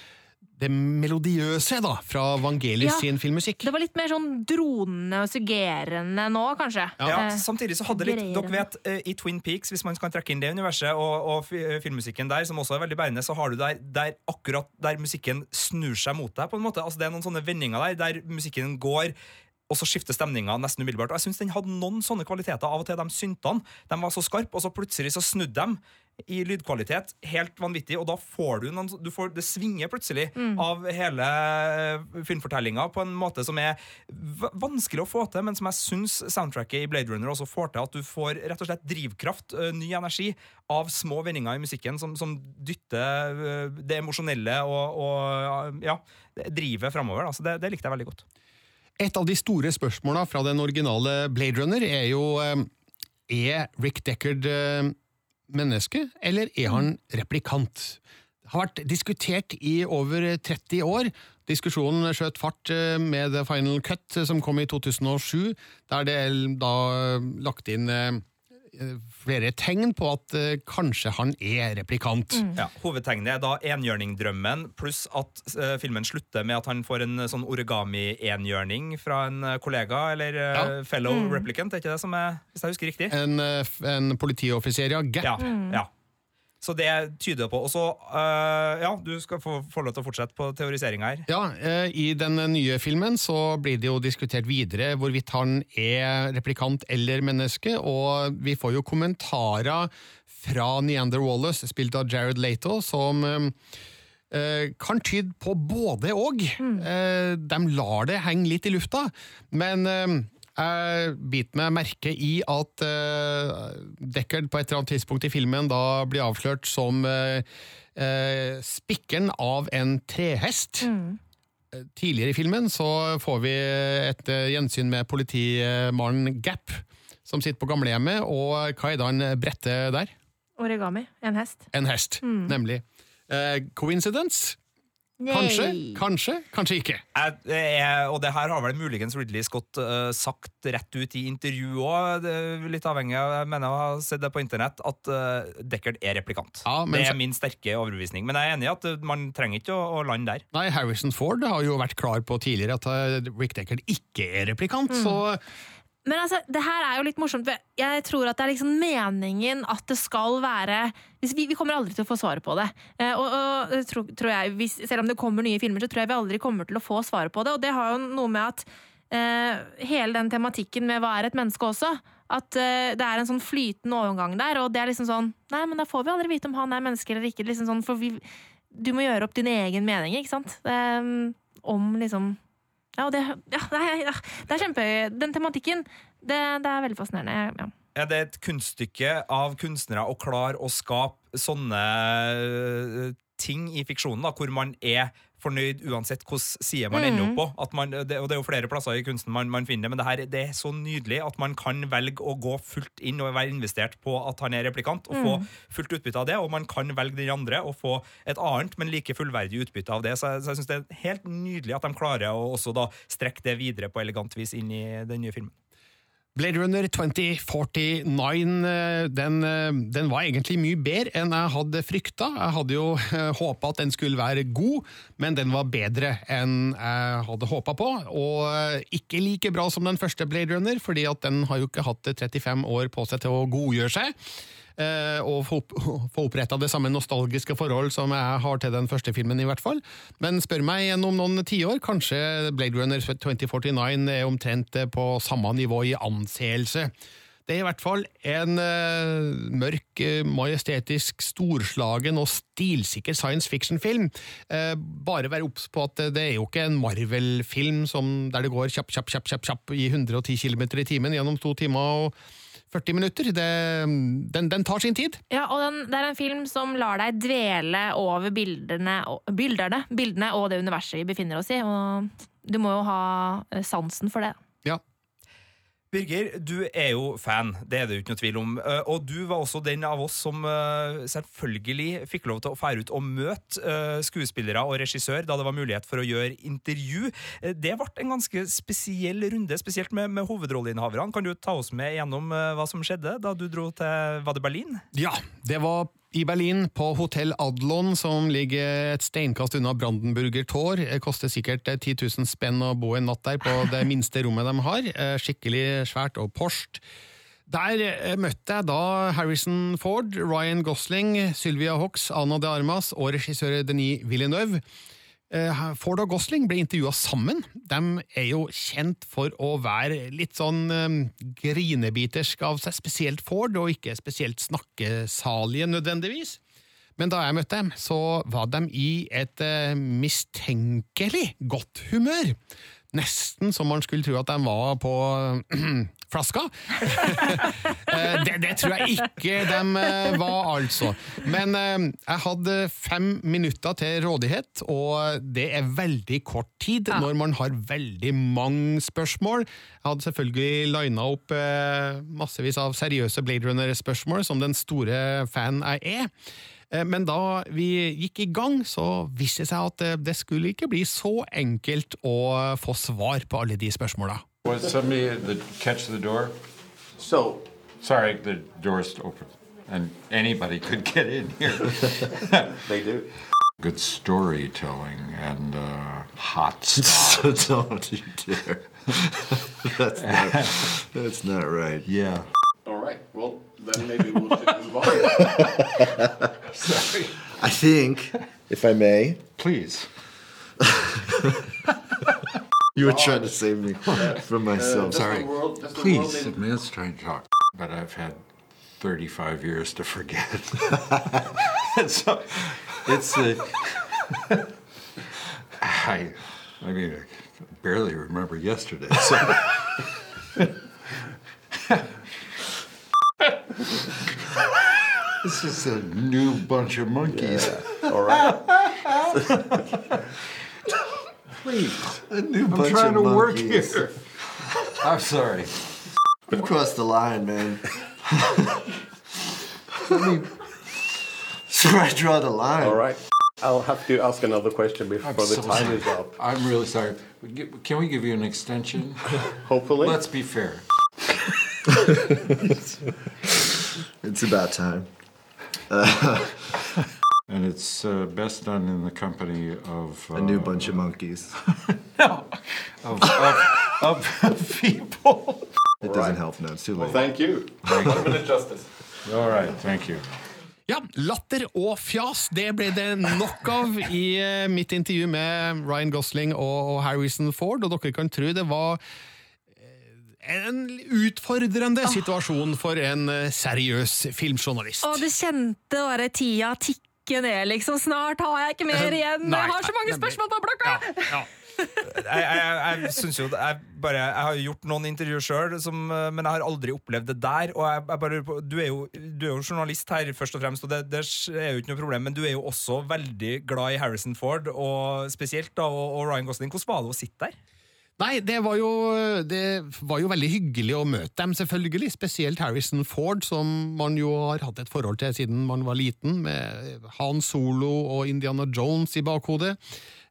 det melodiøse da, fra Vangelis Ja. sin filmmusikk. Det var litt mer sånn dronende og suggerende nå, kanskje. Ja, ja samtidig så hadde litt, dere vet, eh, I Twin Peaks, hvis man kan trekke inn det universet, og, og filmmusikken der, som også er veldig bærende, så har du der, der akkurat der musikken snur seg mot deg. på en måte. Altså Det er noen sånne vendinger der, der musikken går og så skifter stemninga nesten umiddelbart. Og jeg synes Den hadde noen sånne kvaliteter. Av og til de syntene de var så skarpe, og så plutselig så snudde de i lydkvalitet helt vanvittig, og da får du noen du får, Det svinger plutselig av hele eh, filmfortellinga på en måte som er vanskelig å få til, men som jeg syns soundtracket i Blade Runner også får til. At du får rett og slett drivkraft, eh, ny energi, av små vendinger i musikken som, som dytter eh, det emosjonelle og, og ja, drivet framover. Da. Så det, det likte jeg veldig godt. Et av de store spørsmåla fra den originale Blade Runner er jo eh, Er Rick Deckard eh, menneske, eller er han replikant? Det har vært diskutert i over 30 år. Diskusjonen skjøt fart eh, med The Final Cut, som kom i 2007, der det er da lagt inn flere tegn på at uh, kanskje han er replikant. Ja, hovedtegnet er da enhjørningdrømmen, pluss at uh, filmen slutter med at han får en eh, sånn origami-enhjørning fra en eh, kollega, eller eh, Ja. fellow replicant, er ikke det som er, hvis jeg husker riktig? En, eh, en politioffiser, ja. Gap. Ja, ja. Så det tyder på. Og så, eh, ja, du skal få, få lov til å fortsette på teoriseringa her. Ja, eh, I den nye filmen så blir det jo diskutert videre hvorvidt han er replikant eller menneske, og vi får jo kommentarer fra Neander Wallace, spilt av Jared Leto, som eh, eh, kan tyde på både og. Eh, de lar det henge litt i lufta, men jeg biter meg merke i at uh, Deckard på et eller annet tidspunkt i filmen da blir avslørt som uh, uh spikkeren av en trehest. Mm. Tidligere i filmen så får vi et uh, gjensyn med politimannen Gap, som sitter på gamlehjemmet, og hva er da han bretter der? Origami. En hest. En hest, nemlig. Uh, coincidence? Kanskje, kanskje, kanskje ikke. Jeg, jeg, og det her har vel muligens Ridley Scott uh, sagt rett ut i intervju òg, litt avhengig av Jeg mener jeg har sett det på internett, at uh, Deckard er replikant. Ja, men det er min sterke overbevisning. Men jeg er enig i at eh, man trenger ikke å, å lande der. Nei, Harrison Ford har jo vært klar på tidligere at Rick Deckard ikke er replikant, så Men altså, det her er jo litt morsomt. Jeg tror at det er liksom meningen at det skal være vi, vi kommer aldri til å få svaret på det. Eh, og, og tro, tror, tror jeg, hvis, Selv om det kommer nye filmer, så tror jeg vi aldri kommer til å få svaret på det. Og det har jo noe med at uh, hele den tematikken med hva er et menneske også, at uh, det er en sånn flytende overgang der. Og det er liksom sånn Nei, men da får vi aldri vite om han er menneske eller ikke. Liksom sånn, for vi, du må gjøre opp din egen mening, ikke sant? Um, om liksom ja, det, ja, det, er, det er kjempe... Den tematikken, det, det er veldig fascinerende. Ja. Er det et kunststykke av kunstnere å klare å skape sånne øh, ting i fiksjonen, da, hvor man er fornøyd uansett hvilken side man ender opp på. At man, det, og det er jo flere plasser i kunsten man, man finner det, men det, her, det er så nydelig at man kan velge å gå fullt inn og være investert på at han er replikant, og få fullt utbytte av det, og man kan velge den andre og få et annet, men like fullverdig utbytte av det. Så, jeg- så jeg syns det er helt nydelig at de klarer å også da strekke det videre på elegant vis inn i den nye filmen. Blade Runner 2049 eh, den, eh, den var egentlig mye bedre enn jeg hadde frykta. Jeg hadde jo håpa at den skulle være god, men den var bedre enn jeg hadde håpa på. Og eh, ikke like bra som den første Blade Runner, fordi at den har jo ikke hatt 35 år på seg til å godgjøre seg. Eh, Og få opp- oppretta det samme nostalgiske forhold som jeg har til den første filmen, i hvert fall. Men spør meg gjennom noen tiår, kanskje Blade Runner 2049 er omtrent eh, på samme nivå i anseelse. Det er i hvert fall en uh, mørk, majestetisk, storslagen og stilsikker science fiction-film. Uh, bare vær obs på at det er jo ikke en Marvel-film der det går kjapp, kjapp, kjapp, kjapp, kjapp i 110 km i timen gjennom to timer og 40 minutter. Det, den, den tar sin tid. Ja, og den, det er en film som lar deg dvele over bildene, bildene, bildene og det universet vi befinner oss i. Og du må jo ha eh, sansen for det. Birger, du er jo fan, det er det ikke noe tvil om. Eh, Og du var også den av oss som eh, selvfølgelig fikk lov til å fære ut og møte eh, skuespillere og regissør da det var mulighet for å gjøre intervju. Det ble en ganske spesiell runde, spesielt med, med hovedrolleinnehaverne. Kan du ta oss med gjennom hva som skjedde da du dro til Var det Berlin? Ja, det var i Berlin, på Hotell Adlon, som ligger et steinkast unna Brandenburger Tor. Det koster sikkert eh, 10 000 spenn å bo en natt der på det minste rommet de har. Eh, Skikkelig svært og porst. Der eh, møtte jeg da Harrison Ford, Ryan Gosling, Sylvia Hox, Ana de Armas og regissør Denis Villeneuve. Eh, Ford og Gosling ble intervjua sammen. De er jo kjent for å være litt sånn eh, grinebitersk av seg, spesielt Ford, og ikke spesielt snakkesalige nødvendigvis. Men da jeg møtte dem, så var de i et eh, mistenkelig godt humør. Nesten som man skulle tro at de var på flaska. Eh, det, det tror jeg ikke de eh, var, altså. Men eh, jeg hadde fem minutter til rådighet, og det er veldig kort tid når man har veldig mange spørsmål. Jeg hadde selvfølgelig lina opp massevis av seriøse Blade Runner-spørsmål, som den store fan jeg er. Men da vi gikk i gang, så viste det seg at det skulle ikke bli så enkelt å få svar på alle de spørsmåla. Was somebody at the catch the door? So, Sorry, the door's open, and anybody could get in here. they do. Good storytelling and uh, hot stuff. Don't you dare. that's, not, that's not right. yeah. All right. Well, then maybe we'll should move on. Sorry. I think, if I may, Please. You were trying to save me uh, from myself. Does Sorry. world, does the world Please. in- I mean, it's trying to talk, but I've had 35 years to forget. so it's a. I, I mean, I barely remember yesterday. So. This is a new bunch of monkeys. All right. Please. A new I'm bunch trying of to work monkeys. here. I'm sorry. You crossed the line, man. so I draw the line. All right. I'll have to ask another question before I'm the so time sorry. is up. I'm really sorry. Can we give you an extension? Hopefully. Let's be fair. It's about time. And it's uh, best done in the company of uh, A new bunch of monkeys. of, of, of people. It doesn't Right. help No, It's too Well, late. thank you. One minute justice. All right, thank you. Ja, latter og fjas, det ble det nok av i eh, mitt intervju med Ryan Gosling og Harrison Ford, og dere kan tro det var eh, en utfordrende situasjon for en eh, seriøs filmjournalist. Og du kjente bare tida tikke ned, liksom. Snart har jeg ikke mer igjen. Nei, jeg har så mange spørsmål på blokka! Ja, ja. jeg, jeg, jeg synes jo jeg, bare, jeg har gjort noen intervjuer sjøl, men jeg har aldri opplevd det der. Og jeg, jeg bare, du, er jo, du er jo journalist her, først og fremst, og det, det er jo ikke noe problem, men du er jo også veldig glad i Harrison Ford, og spesielt da, og, og Ryan Gosling. Hvordan var det å sitte der? Nei, det var, jo, det var jo veldig hyggelig å møte dem, selvfølgelig. Spesielt Harrison Ford, som man jo har hatt et forhold til siden man var liten, med Han Solo og Indiana Jones i bakhodet.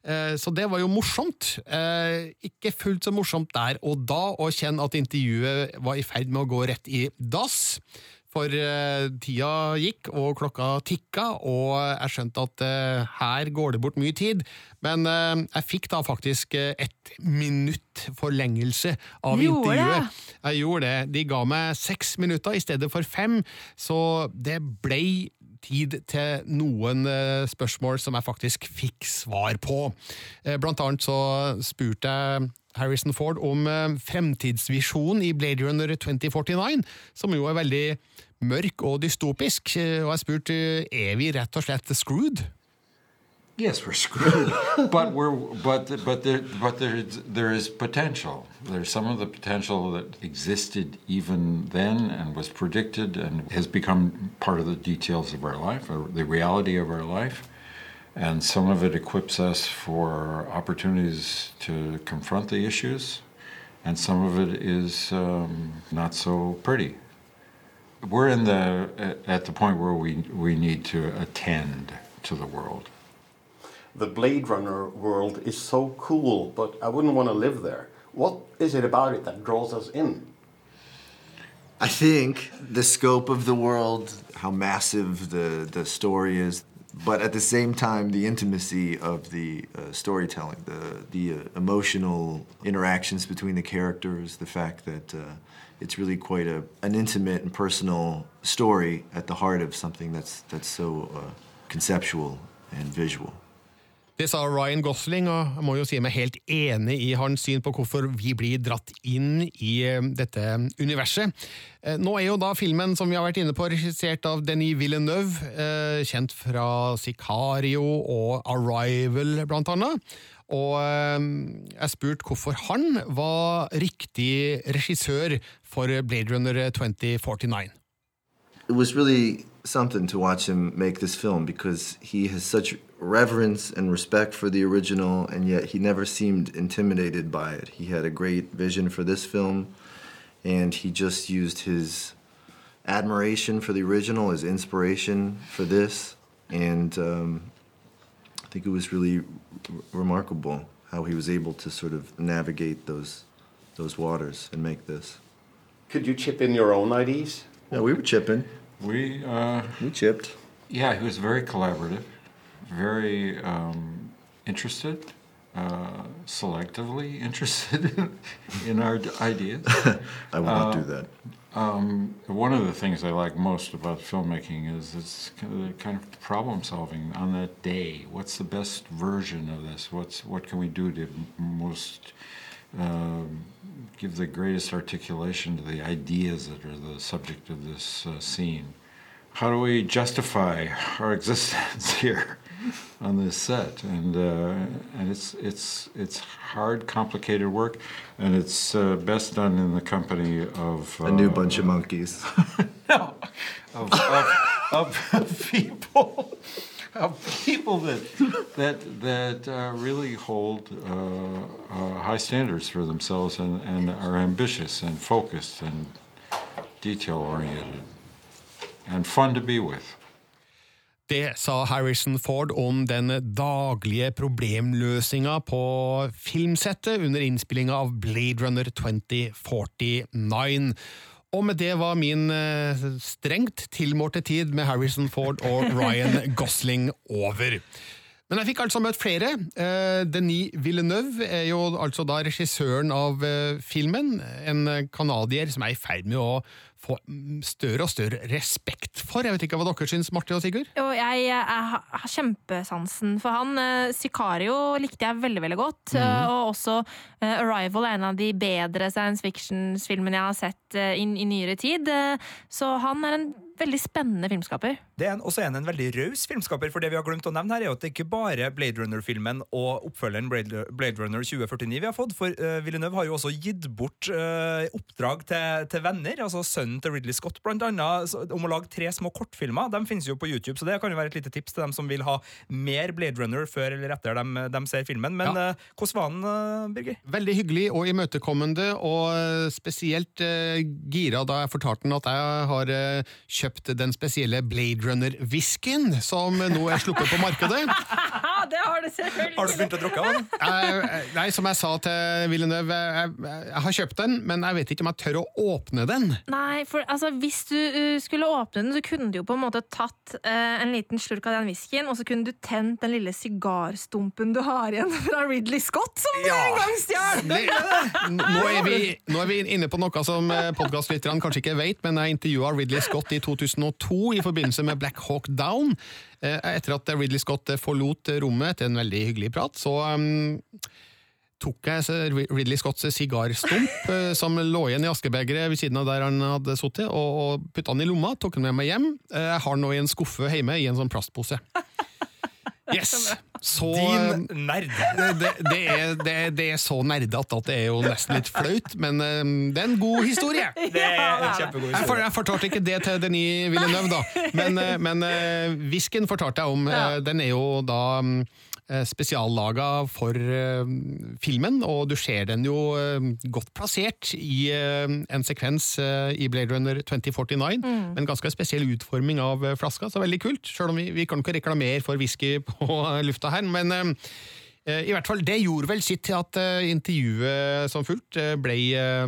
Eh, Så det var jo morsomt. Eh, Ikke fullt så morsomt der og da å kjenne at intervjuet var i ferd med å gå rett i dass. For eh, tida gikk, og klokka tikka, og jeg skjønte at eh, her går det bort mye tid. Men eh, jeg fikk da faktisk et minutt forlengelse av Gjorde intervjuet. det? Jeg gjorde det. De ga meg seks minutter i stedet for fem, så det blei tid til noen spørsmål som jeg faktisk fikk svar på. Blant annet så spurte jeg Harrison Ford om eh, fremtidsvisjonen i Blade Runner 2049, som jo er veldig mørk og dystopisk. Eh, Og jeg spurte er vi rett og slett screwed? Yes, we're screwed, but we're but but there but there there is potential. There's some of the potential that existed even then and was predicted and has become part of the details of our life, or the reality of our life, and some of it equips us for opportunities to confront the issues, and some of it is um, not so pretty. We're in the at the point where we we need to attend to the world. The Blade Runner world is so cool, but I wouldn't want to live there. What is it about it that draws us in? I think the scope of the world, how massive the, the story is, but at the same time, the intimacy of the uh, storytelling, the, the uh, emotional interactions between the characters, the fact that uh, it's really quite a, an intimate and personal story at the heart of something that's, that's so uh, conceptual and visual. Det sa Ryan Gosling, og jeg må jo si meg helt enig i hans syn på hvorfor vi blir dratt inn i eh, dette universet. Eh, Nå er jo da filmen som vi har vært inne på, regissert av Denis Villeneuve, eh, kjent fra Sicario og Arrival, blant annet. Og jeg spurte hvorfor han var riktig regissør for Blade Runner 2049. it was really something to watch him make this film because he has such reverence and respect for the original, and yet he never seemed intimidated by it. He had a great vision for this film, and he just used his admiration for the original as inspiration for this, and um, I think it was really r- remarkable how he was able to sort of navigate those those waters and make this. Could you chip in your own ideas? Yeah, we were chipping. We uh, We chipped. Yeah, he was very collaborative, very um, interested, uh, selectively interested in our ideas. I will not do that. Um, one of the things I like most about filmmaking is it's kind of, the kind of problem solving on that day. What's the best version of this? What's what can we do to most um, give the greatest articulation to the ideas that are the subject of this uh, scene? How do we justify our existence here on this set? And uh, and it's it's it's hard, complicated work, and it's uh, best done in the company of A new uh, bunch of monkeys. no, of, of, of people, of people that that that uh, really hold uh, uh, high standards for themselves and, and are ambitious and focused and detail oriented and fun to be with. Det sa Harrison Ford om den daglige problemløsinga på filmsettet under innspillinga av Blade Runner 2049. Og med det var min eh, strengt tilmålte tid med Harrison Ford og Ryan Gosling over. Men jeg fikk altså møtt flere. Eh, Denis Villeneuve er jo altså da regissøren av eh, filmen. En canadier som er i ferd med å få større og større respekt for. Jeg vet ikke hva dere syns, Marte og Sigurd? Jo, jeg, jeg har kjempesansen for han. Eh, Sicario likte jeg veldig veldig godt. Mm. Og også eh, Arrival er en av de bedre science fiction-filmene jeg har sett i, i nyere tid. Så han er en veldig spennende filmskaper. Det er en, også en, en veldig raus filmskaper, for det vi har glemt å nevne her, er at det ikke bare Blade Runner-filmen og oppfølgeren Blade, Blade Runner 2049 vi har fått, for uh, Villeneuve har jo også gitt bort uh, oppdrag til, til venner, altså sønnen til Ridley Scott blant annet, om å lage tre små kortfilmer. De finnes jo på YouTube, så det kan jo være et lite tips til dem som vil ha mer Blade Runner før eller etter de, de ser filmen. Men Ja. eh, hvordan var den, eh, Birger? Veldig hyggelig og imøtekommende, og eh, spesielt uh, gira da jeg fortalte den at jeg har uh, kjøpt den spesielle Blade Runner-whiskyen som nå er sluppet på markedet. Ja, det har du selvfølgelig! Har du begynt å drukke den? Jeg, nei, som jeg sa til Villeneuve, jeg, jeg, har kjøpt den, men jeg vet ikke om jeg tør å åpne den. Nei, for altså, hvis du uh, skulle åpne den, så kunne du jo på en måte tatt uh, en liten slurk av den whiskyen, og så kunne du tent den lille sigarstumpen du har igjen fra Ridley Scott, som du en gang stjal! Nå, er vi, nå er vi inne på noe som podkastlytterne kanskje ikke vet, men jeg intervjua Ridley Scott i 2002 i forbindelse med Black Hawk Down. Eh, Etter at Ridley Scott forlot rommet etter en veldig hyggelig prat, så um, tok jeg Ridley Scotts sigarstump eh, som lå igjen i askebegeret ved siden av der han hadde sittet, og, putta den i lomma, tok den med meg hjem. Eh, Jeg har den nå i en skuffe hjemme i en sånn plastpose. Yes! Så Din eh, nerd. det, det, det, er, det, er- det er så nerdete at det er jo nesten litt flaut, men eh, det er en god historie. Det er en kjempegod historie. jeg fortalte ikke det til Denis Villeneuve, da, men, eh, men Visken Whisken fortalte jeg om. Eh, Den er jo da eh, spesiallaga for eh, filmen, og du ser den jo eh, godt plassert i eh, en sekvens eh, i Blade Runner 2049, med en ganske spesiell utforming av eh, flaska, så veldig kult. Selv om vi, vi kan ikke reklamere for whisky på eh, lufta her, men eh, Eh, I hvert fall, Det gjorde vel sitt til at eh, intervjuet som fulgt eh, ble eh,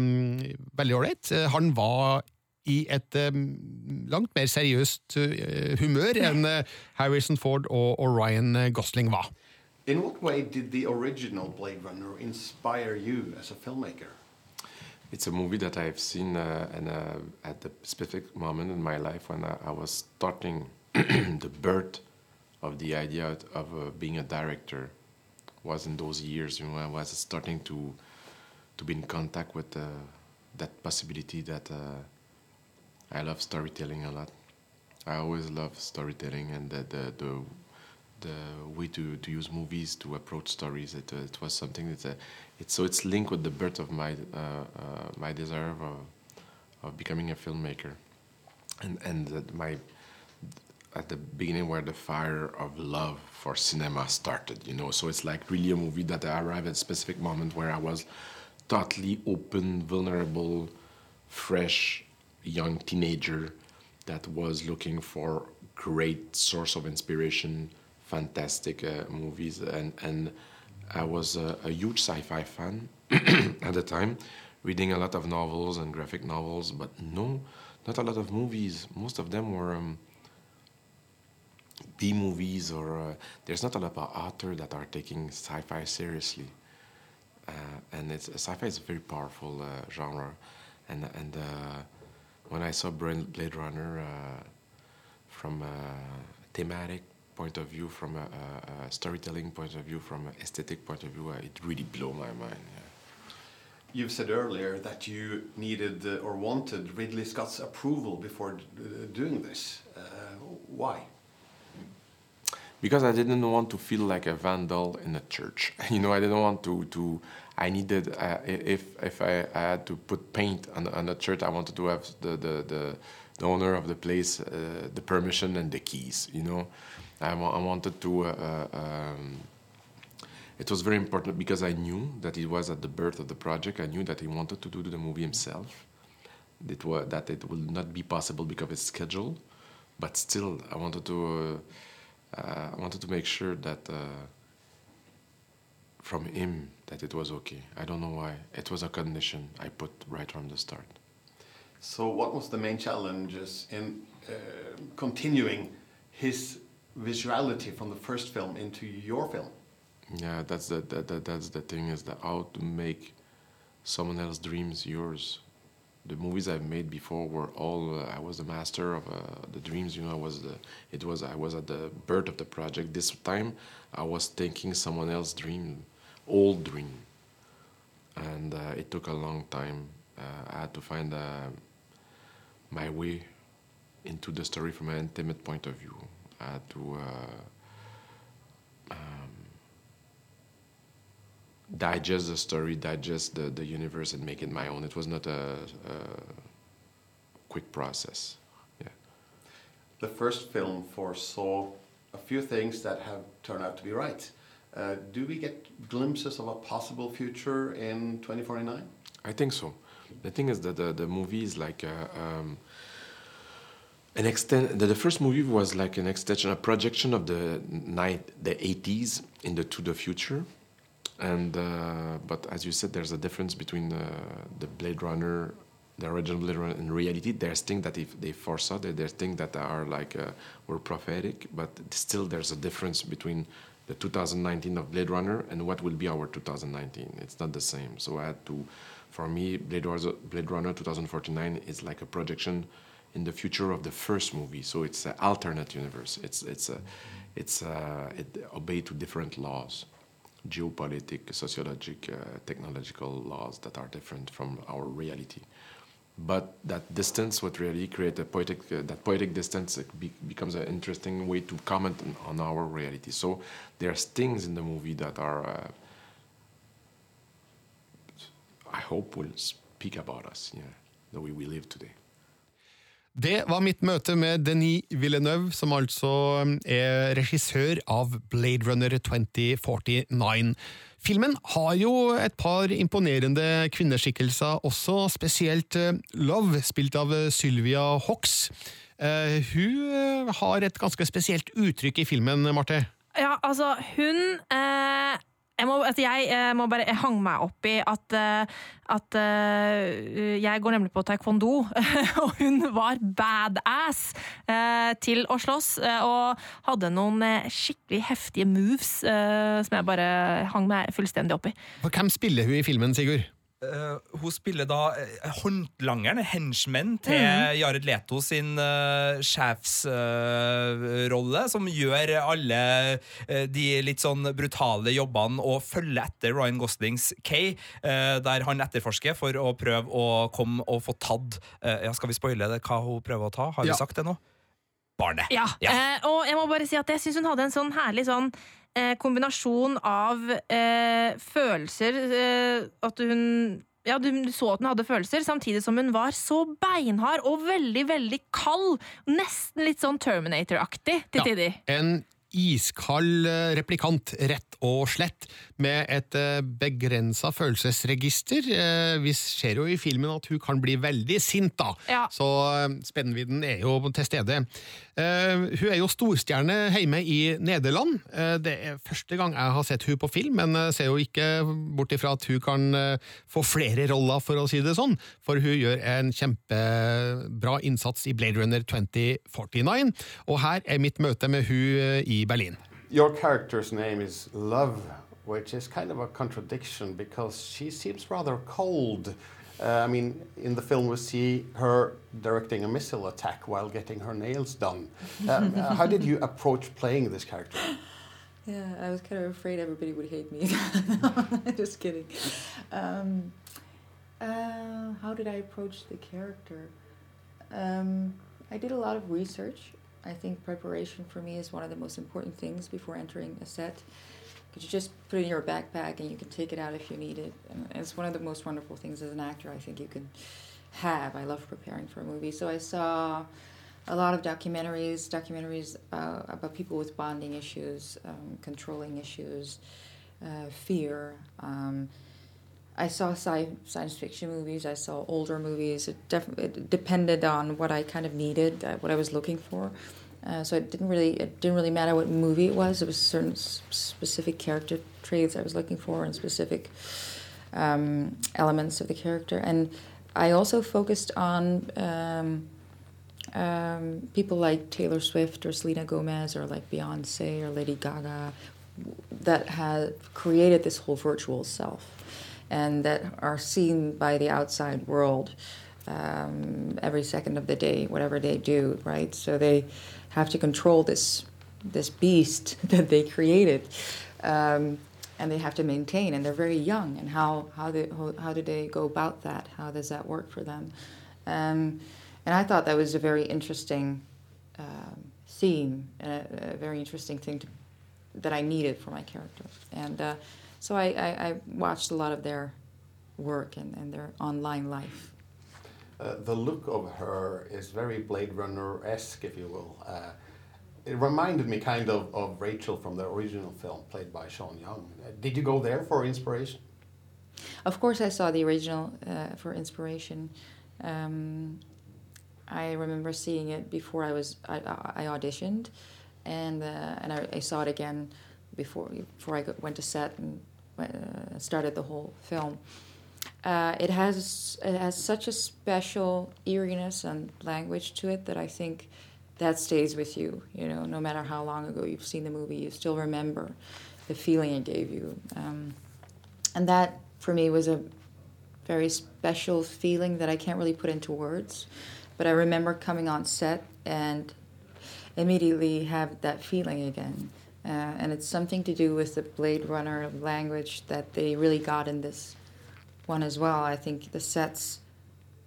veldig ålreit. Eh, han var i et um, langt mer seriøst uh, humør enn uh, Harrison Ford og, og Ryan eh, Gosling var. In what way did the original Blade Runner inspire you as a filmmaker? It's a movie that I've seen uh, and, uh, at the specific moment in my life when I, I was starting the birth of the idea of uh, being a director. Was in those years, you know, I was starting to to be in contact with uh, that possibility that uh, I love storytelling a lot. I always love storytelling and the the the, the way to, to use movies to approach stories. It, uh, it was something that uh, it's so it's linked with the birth of my uh, uh, my desire of, of becoming a filmmaker, and and that my at the beginning where the fire of love for cinema started. You know, so it's like really a movie that I arrived at a specific moment where I was totally open, vulnerable, fresh, young teenager that was looking for great source of inspiration, fantastic uh, movies, and and I was a, a huge sci-fi fan at the time, reading a lot of novels and graphic novels, but no, not a lot of movies. Most of them were. Um, B movies or uh, there's not a lot of authors that are taking sci-fi seriously, uh, and it's sci-fi is a very powerful uh, genre, and and uh, when I saw Blade Runner uh, from thematic point of view, from a, a, a storytelling point of view, from an aesthetic point of view, uh, it really blew my mind. Yeah. You've said earlier that you needed uh, or wanted Ridley Scott's approval before uh, doing this. Uh, why? because I didn't want to feel like a vandal in a church. You know, I didn't want to. to I needed uh, if if I, I had to put paint on on the church, I wanted to have the the the, the owner of the place uh, the permission and the keys. You know, I, wa- I wanted to. Uh, uh, um, it was very important because I knew that it was at the birth of the project. I knew that he wanted to do the movie himself. It that it would not be possible because of his schedule, but still, I wanted to. Uh, uh, I wanted to make sure that uh, from him that it was okay. I don't know why. It was a condition I put right from the start. So, what was the main challenges in uh, continuing his visuality from the first film into your film. Yeah, that's the, that, that, that's the thing is that how to make someone else's dreams yours. The movies I've made before were all uh, I was the master of uh, the dreams. You know, I was the it was I was at the birth of the project. This time, I was thinking someone else's dream, old dream, and uh, it took a long time. Uh, I had to find uh, my way into the story from an intimate point of view. To. Uh, um, digest the story, digest the, the universe, and make it my own. It was not a, a quick process. Yeah. The first film foresaw a few things that have turned out to be right. Uh, do we get glimpses of a possible future in 2049? I think so. The thing is that the, the movie is like a, um, an extent. The, the first movie was like an extension, a projection of the night, the 80s into to the future and uh, but as you said, there's a difference between the, the Blade Runner, the original Blade Runner, and reality. There's things that if they foresaw, there, there's things that are like uh, were prophetic, but still there's a difference between the 2019 of Blade Runner and what will be our 2019. It's not the same. So I had to, for me, Blade Blade Runner 2049 is like a projection in the future of the first movie. So it's an alternate universe. It's it's a, it's a, it obey to different laws geopolitical, sociologic, uh, technological laws that are different from our reality. But that distance would really create a poetic, uh, that poetic distance be becomes an interesting way to comment on, on, our reality. So there's things in the movie that are, uh, I hope will speak about us, yeah, the way we live today. Det var mitt møte med Denis Villeneuve, som altså um, er regissør av Blade Runner 2049. Filmen har jo et par imponerende kvinneskikkelser også, spesielt uh, Love, spilt av uh, Sylvia Hox. Uh, hun har et ganske spesielt uttrykk i filmen, Marte. Ja, altså, hun eh jeg må, altså jeg, jeg må, bare Jeg hang meg opp i at, eh, at uh, Jeg går nemlig på taekwondo, og hun var badass til å slåss. Og hadde noen skikkelig heftige moves som jeg bare hang meg fullstendig opp i. Hvem spiller hun i filmen, Sigurd? Uh, hun spiller da uh, håndlangeren, henchman, til mm. Jared Leto sin uh, sjefsrolle, som gjør alle de litt sånn brutale jobbene og følger etter Ryan Goslings Kay, der han etterforsker for å prøve å komme og få tatt ja, Skal vi spoile det, hva hun prøver å ta? Har vi sagt det nå? Barnet. Ja, ja. og jeg må bare si at jeg syns hun hadde en sånn herlig sånn eh, kombinasjon av eh, følelser eh, At hun ja, du så at hun hadde følelser, samtidig som hun var så beinhard og veldig, veldig kald. Nesten litt sånn Terminator-aktig til ja, tider. En iskald eh, replikant, rett og slett, med et eh, begrensa følelsesregister. Eh, vi ser jo i filmen at hun kan bli veldig sint, da, ja. så spennvidden er jo til stede. Hun er jo storstjerne hjemme i Nederland. Det er første gang jeg har sett hun på film, men ser jo ikke bort ifra at hun kan få flere roller, for å si det sånn, for hun gjør en kjempebra innsats i Blade Runner 2049, og her er mitt møte med hun i Berlin. Your character's name is Love, which is kind of a contradiction because she seems rather cold. Uh, I mean, in the film, we see her directing a missile attack while getting her nails done. Um, uh, how did you approach playing this character? Yeah, I was kind of afraid everybody would hate me. Just kidding. Um, uh, how did I approach the character? Um, I did a lot of research I think preparation for me is one of the most important things before entering a set. Because you just put it in your backpack and you can take it out if you need it. And it's one of the most wonderful things as an actor I think you can have. I love preparing for a movie. So I saw a lot of documentaries, documentaries uh, about people with bonding issues, um, controlling issues, uh, fear. Um, I saw sci- science fiction movies. I saw older movies. It, def- it depended on what I kind of needed, uh, what I was looking for. Uh, so it didn't really it didn't really matter what movie it was. It was certain specific character traits I was looking for and specific um, elements of the character. And I also focused on um, um, people like Taylor Swift or Selena Gomez or like Beyonce or Lady Gaga that have created this whole virtual self and that are seen by the outside world um, every second of the day, whatever they do, right? So they have to control this this beast that they created, um, and they have to maintain. And they're very young. And how how they, how, how do they go about that? How does that work for them? Um, and I thought that was a very interesting um, theme, and a, a very interesting thing to, that I needed for my character. And uh, so I, I, I watched a lot of their work and, and their online life. Uh, the look of her is very Blade Runner esque, if you will. Uh, it reminded me kind of of Rachel from the original film, played by Sean Young. Uh, did you go there for inspiration? Of course, I saw the original uh, for inspiration. Um, I remember seeing it before I was I, I auditioned, and and I, I, saw it again before before I went to set and started the whole film. Uh, it has it has such a special eeriness and language to it that I think that stays with you. You know, no matter how long ago you've seen the movie, you still remember the feeling it gave you. Um, and that for me was a very special feeling that I can't really put into words. But I remember coming on set and immediately have that feeling again. Uh, and it's something to do with the Blade Runner language that they really got in this one as well. I think the sets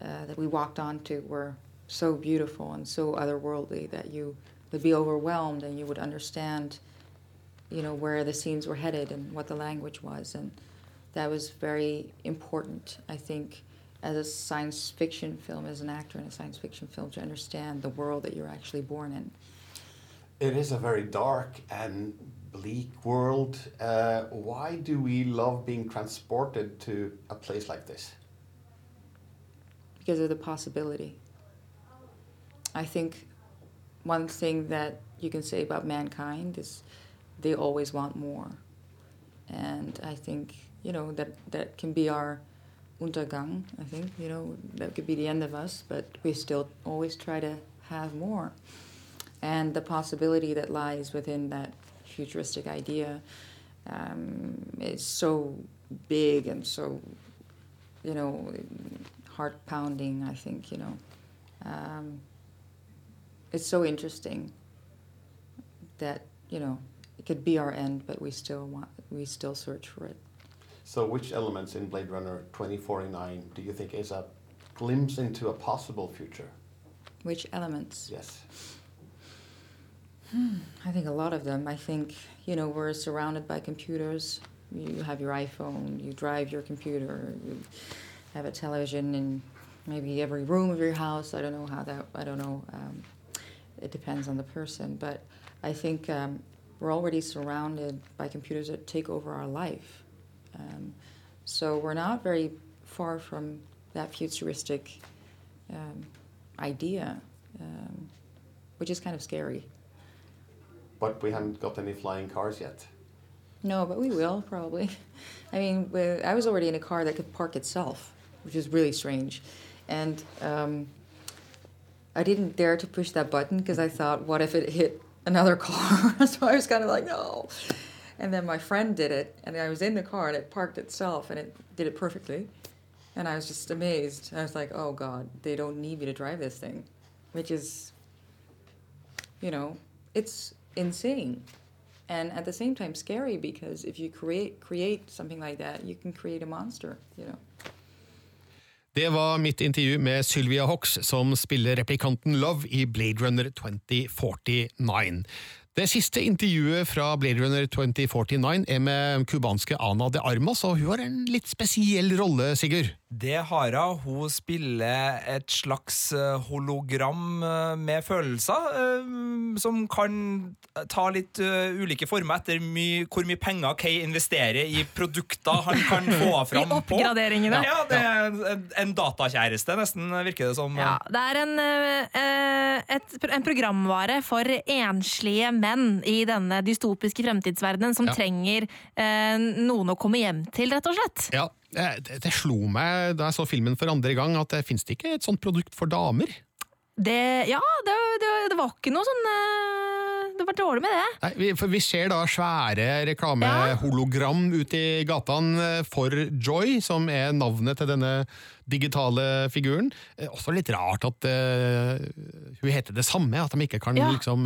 uh, that we walked onto were so beautiful and so otherworldly that you would be overwhelmed and you would understand, you know, where the scenes were headed and what the language was. And that was very important, I think, as a science fiction film, as an actor in a science fiction film, to understand the world that you're actually born in. It is a very dark and bleak world. Uh, why do we love being transported to a place like this? Because of the possibility. I think one thing that you can say about mankind is they always want more. And I think, you know, that, that can be our Untergang, I think, you know, that could be the end of us, but we still always try to have more. And the possibility that lies within that futuristic idea um, is so big and so, you know, heart pounding, I think, you know. Um, it's so interesting that, you know, it could be our end, but we still want, we still search for it. So, which elements in Blade Runner 2049 do you think is a glimpse into a possible future? Which elements? Yes. Hmm, I think a lot of them. I think, you know, we're surrounded by computers. You have your iPhone, you drive your computer, you have a television in maybe every room of your house. I don't know how that, I don't know. Um, it depends on the person. But I think um, we're already surrounded by computers that take over our life. Um, so we're not very far from that futuristic um, idea, um, which is kind of scary. But we haven't got any flying cars yet. No, but we will probably. I mean, I was already in a car that could park itself, which is really strange, and um, I didn't dare to push that button because I thought, what if it hit another car? so I was kind of like, no. And then my friend did it, and I was in the car, and it parked itself, and it did it perfectly. And I was just amazed. I was like, oh God, they don't need me to drive this thing, which is, you know, it's insane. And at the same time, scary because if you create create something like that, you can create a monster, you know. Det var mitt intervju med Sylvia Hox, som spiller replikanten Love i Blade Runner 2049. Det siste intervjuet fra Blade Runner 2049 er med cubanske Ana de Armas, og hun har en litt spesiell rolle, Sigurd? Det har hun. Hun spiller et slags eh, hologram eh, med følelser, eh, som kan ta litt ulike former etter my, hvor mye penger Kay investerer i produkter han kan få fram på. I oppgraderingene. Ja, det er en datakjæreste, nesten, virker det som. Ja, det er en, et, en programvare for enslige menn i denne dystopiske fremtidsverdenen som ja. trenger noen å komme hjem til, rett og slett. Ja, det, det, slo meg da jeg så filmen for andre gang, at det fins ikke et sånt produkt for damer. Det, ja, det, det, det var ikke noe sånn eh, Det var dårlig med det. Nei, vi, for vi ser da svære reklamehologram ute i gatene for Joy, som er navnet til denne digitale figuren. Eh, Også litt rart at uh, hun heter det samme, at de ikke kan Ja. liksom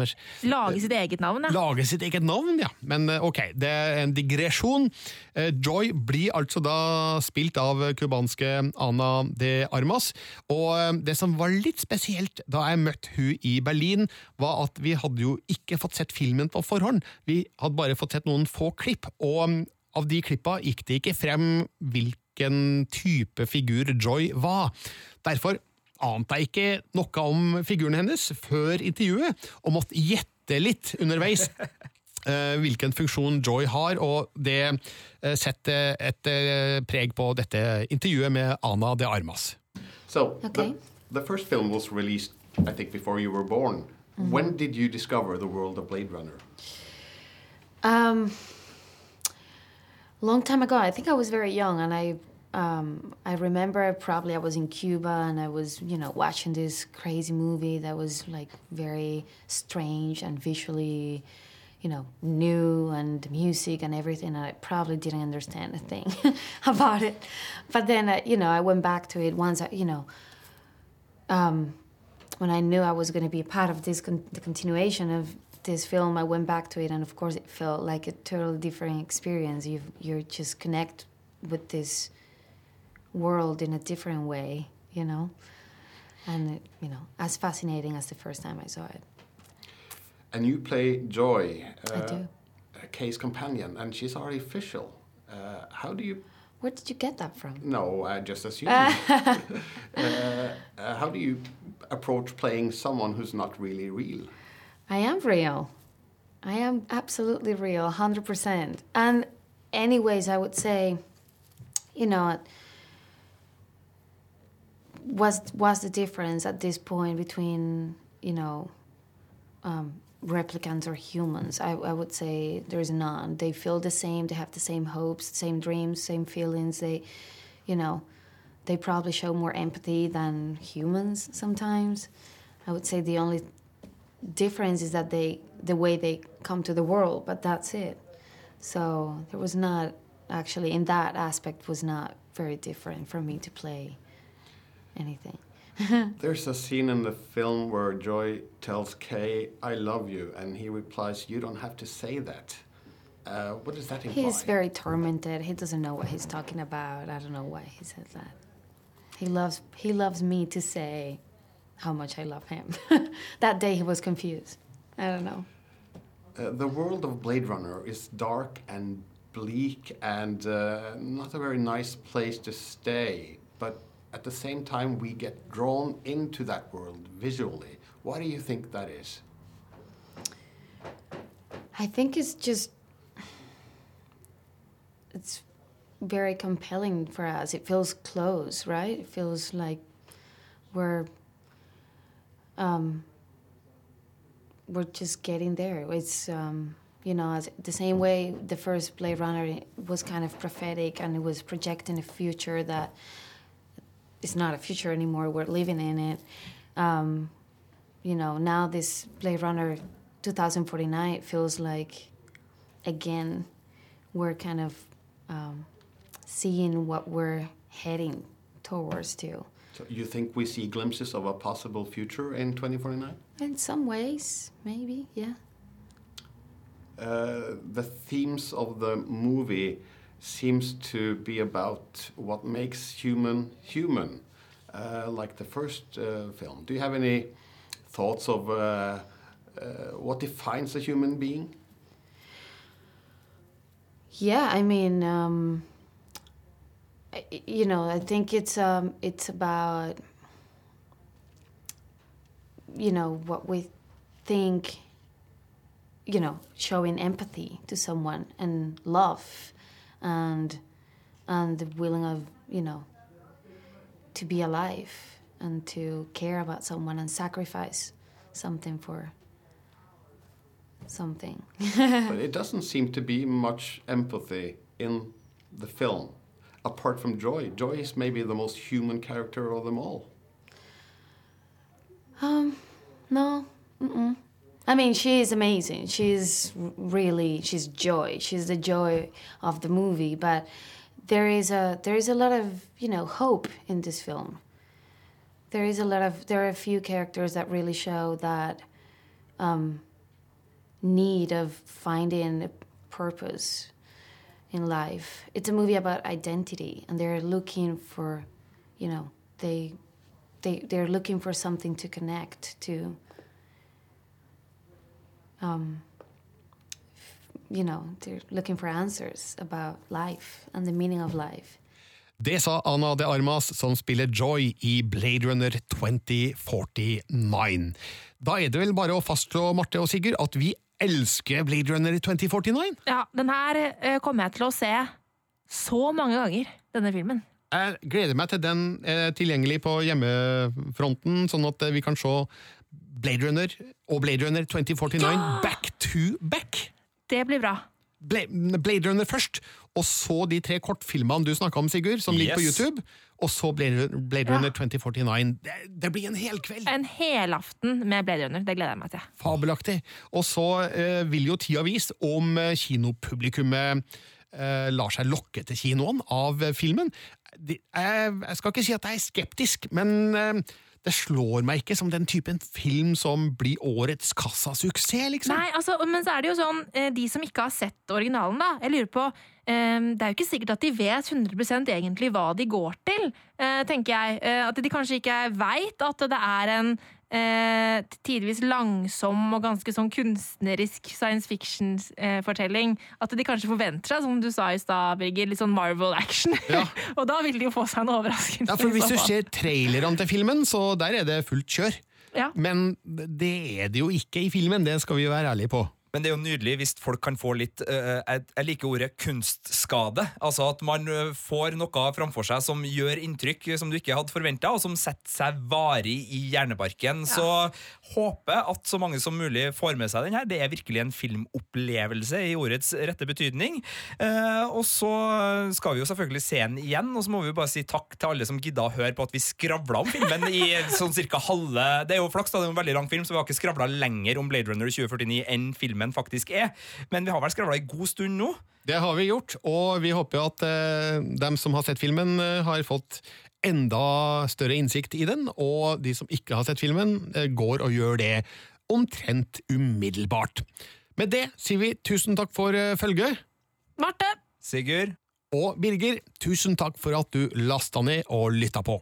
Lage sitt eget navn, ja. Lage sitt eget navn, ja. Men eh, ok, det er en digresjon. Eh, Joy blir altså da spilt av kubanske Ana de Armas. Og eh, det som var litt spesielt da jeg møtte hun i Berlin, var at vi hadde jo ikke fått sett filmen på forhånd. Vi hadde bare fått sett noen få klipp, og mm, av de klippa gikk det ikke frem hvilken type figur Joy var. Derfor ante jeg ikke noe om figuren hennes før intervjuet, og måtte gjette litt underveis eh, hvilken funksjon Joy har, og det eh, setter et eh, preg på dette intervjuet med Ana de Armas. So Okay. the, the first film was released, I think, before you were born. When did you discover the world of Blade Runner? Um, long time ago. I think I was very young, and I um, I remember probably I was in Cuba and I was you know watching this crazy movie that was like very strange and visually. You know, new and music and everything. And I probably didn't understand a thing about it, but then uh, you know I went back to it once. I, you know, um, when I knew I was going to be a part of this con- the continuation of this film, I went back to it, and of course, it felt like a totally different experience. You you just connect with this world in a different way, you know, and it, you know, as fascinating as the first time I saw it. And you play Joy, I uh, do. a case companion, and she's artificial. Uh, how do you? Where did you get that from? No, I just assumed. uh, uh, how do you approach playing someone who's not really real? I am real. I am absolutely real, 100%. And, anyways, I would say, you know, what's, what's the difference at this point between, you know, um, replicants are humans? I, I would say there's none. They feel the same, they have the same hopes, same dreams, same feelings. They, you know, they probably show more empathy than humans sometimes. I would say the only difference is that they the way they come to the world but that's it so there was not actually in that aspect was not very different for me to play anything There's a scene in the film where Joy tells Kay, "I love you," and he replies, "You don't have to say that." Uh, what does that imply? he's very tormented he doesn't know what he's talking about i don't know why he says that he loves he loves me to say how much i love him that day he was confused i don't know Uh, the world of Blade Runner is dark and bleak and uh, not a very nice place to stay. But at the same time, we get drawn into that world visually. Why do you think that is? I think it's just it's very compelling for us. It feels close, right? It feels like we're um, we're just getting there. It's um, you know, the same way the first Blade Runner was kind of prophetic and it was projecting a future that it's not a future anymore. We're living in it. Um, you know, now this Blade Runner 2049 feels like again we're kind of um, seeing what we're heading towards to. So you think we see glimpses of a possible future in 2049? In some ways, maybe, yeah. Uh, the themes of the movie seems to be about what makes human human, uh, like the first uh, film. Do you have any thoughts of uh, uh, what defines a human being? Yeah, I mean, um, you know, I think it's um, it's about you know what we think. You know, showing empathy to someone and love, and and the willing of you know to be alive and to care about someone and sacrifice something for something. but it doesn't seem to be much empathy in the film, apart from Joy. Joy is maybe the most human character of them all. Um, no. Mm-mm. I mean, she is amazing. She's really she's joy. She's the joy of the movie. But there is a there is a lot of you know hope in this film. There is a lot of there are a few characters that really show that um, need of finding a purpose in life. It's a movie about identity, and they're looking for, you know, they they they're looking for something to connect to. Um, you know, they're looking for answers about life and the meaning of life. Det sa Ana de Armas, som spiller Joy i Blade Runner 2049. Da er det vel bare å fastslå, Marte og Sigurd, at vi elsker Blade Runner 2049? Ja, den her eh, kommer jeg til å se så mange ganger, denne filmen. Jeg gleder meg til den er tilgjengelig på hjemmefronten, sånn at vi kan se Blade Runner og Blade Runner 2049 Ja! back to back. Det blir bra. Blade Runner først, og så de tre kortfilmene du snakka om, Sigurd, som ligger på YouTube. Og så Blade, Blade Runner Ja. 2049. Det, det blir en hel kveld! En helaften med Blade Runner. Det gleder jeg meg til. Fabelaktig. Og så eh, vil jo tida vise om eh, kinopublikummet eh, lar seg lokke til kinoen av eh, filmen. De, jeg, jeg skal ikke si at jeg er skeptisk, men eh, det slår meg ikke som den typen film som blir årets kassasuksess, liksom. Nei, altså, Men så er det jo sånn, eh, de som ikke har sett originalen, da. Jeg lurer på eh, Det er jo ikke sikkert at de vet 100% egentlig hva de går til, eh, tenker jeg. At de kanskje ikke veit at det er en eh, tidvis langsom og ganske sånn kunstnerisk science fiction-fortelling. At de kanskje forventer seg, som du sa i stad, Birger, litt sånn Marvel-action. Ja. og da vil de jo få seg en overraskelse. Ja, for Hvis du ser trailerne til filmen, så der er det fullt kjør. Ja. Men det er det jo ikke i filmen, det skal vi jo være ærlige på. Men det er jo nydelig hvis folk kan få litt eh, Jeg jeg liker ordet kunstskade. Altså at man eh, får noe framfor seg som gjør inntrykk som du ikke hadde forventa, og som setter seg varig i hjernebarken. Så håper at så mange som mulig får med seg den her. Det er virkelig en filmopplevelse i ordets rette betydning. Eh, og så skal vi jo selvfølgelig se den igjen, og så må vi jo bare si takk til alle som gidda å høre på at vi skravla om filmen i sånn cirka halve Det er jo flaks, da, det er jo en veldig lang film, så vi har ikke skravla lenger om Blade Runner 2049 enn filmen faktisk er. Men vi har vel skravla en god stund nå. Det har vi gjort, og vi håper at eh, dem som har sett filmen, eh, har fått enda større innsikt i den, og de som ikke har sett filmen, eh, går og gjør det omtrent umiddelbart. Med det sier vi tusen takk for eh, følget, Marte! Sigurd? og Birger, tusen takk for at du lasta ned og lytta på.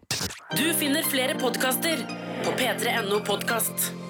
Du finner flere podkaster på p3.no podkast.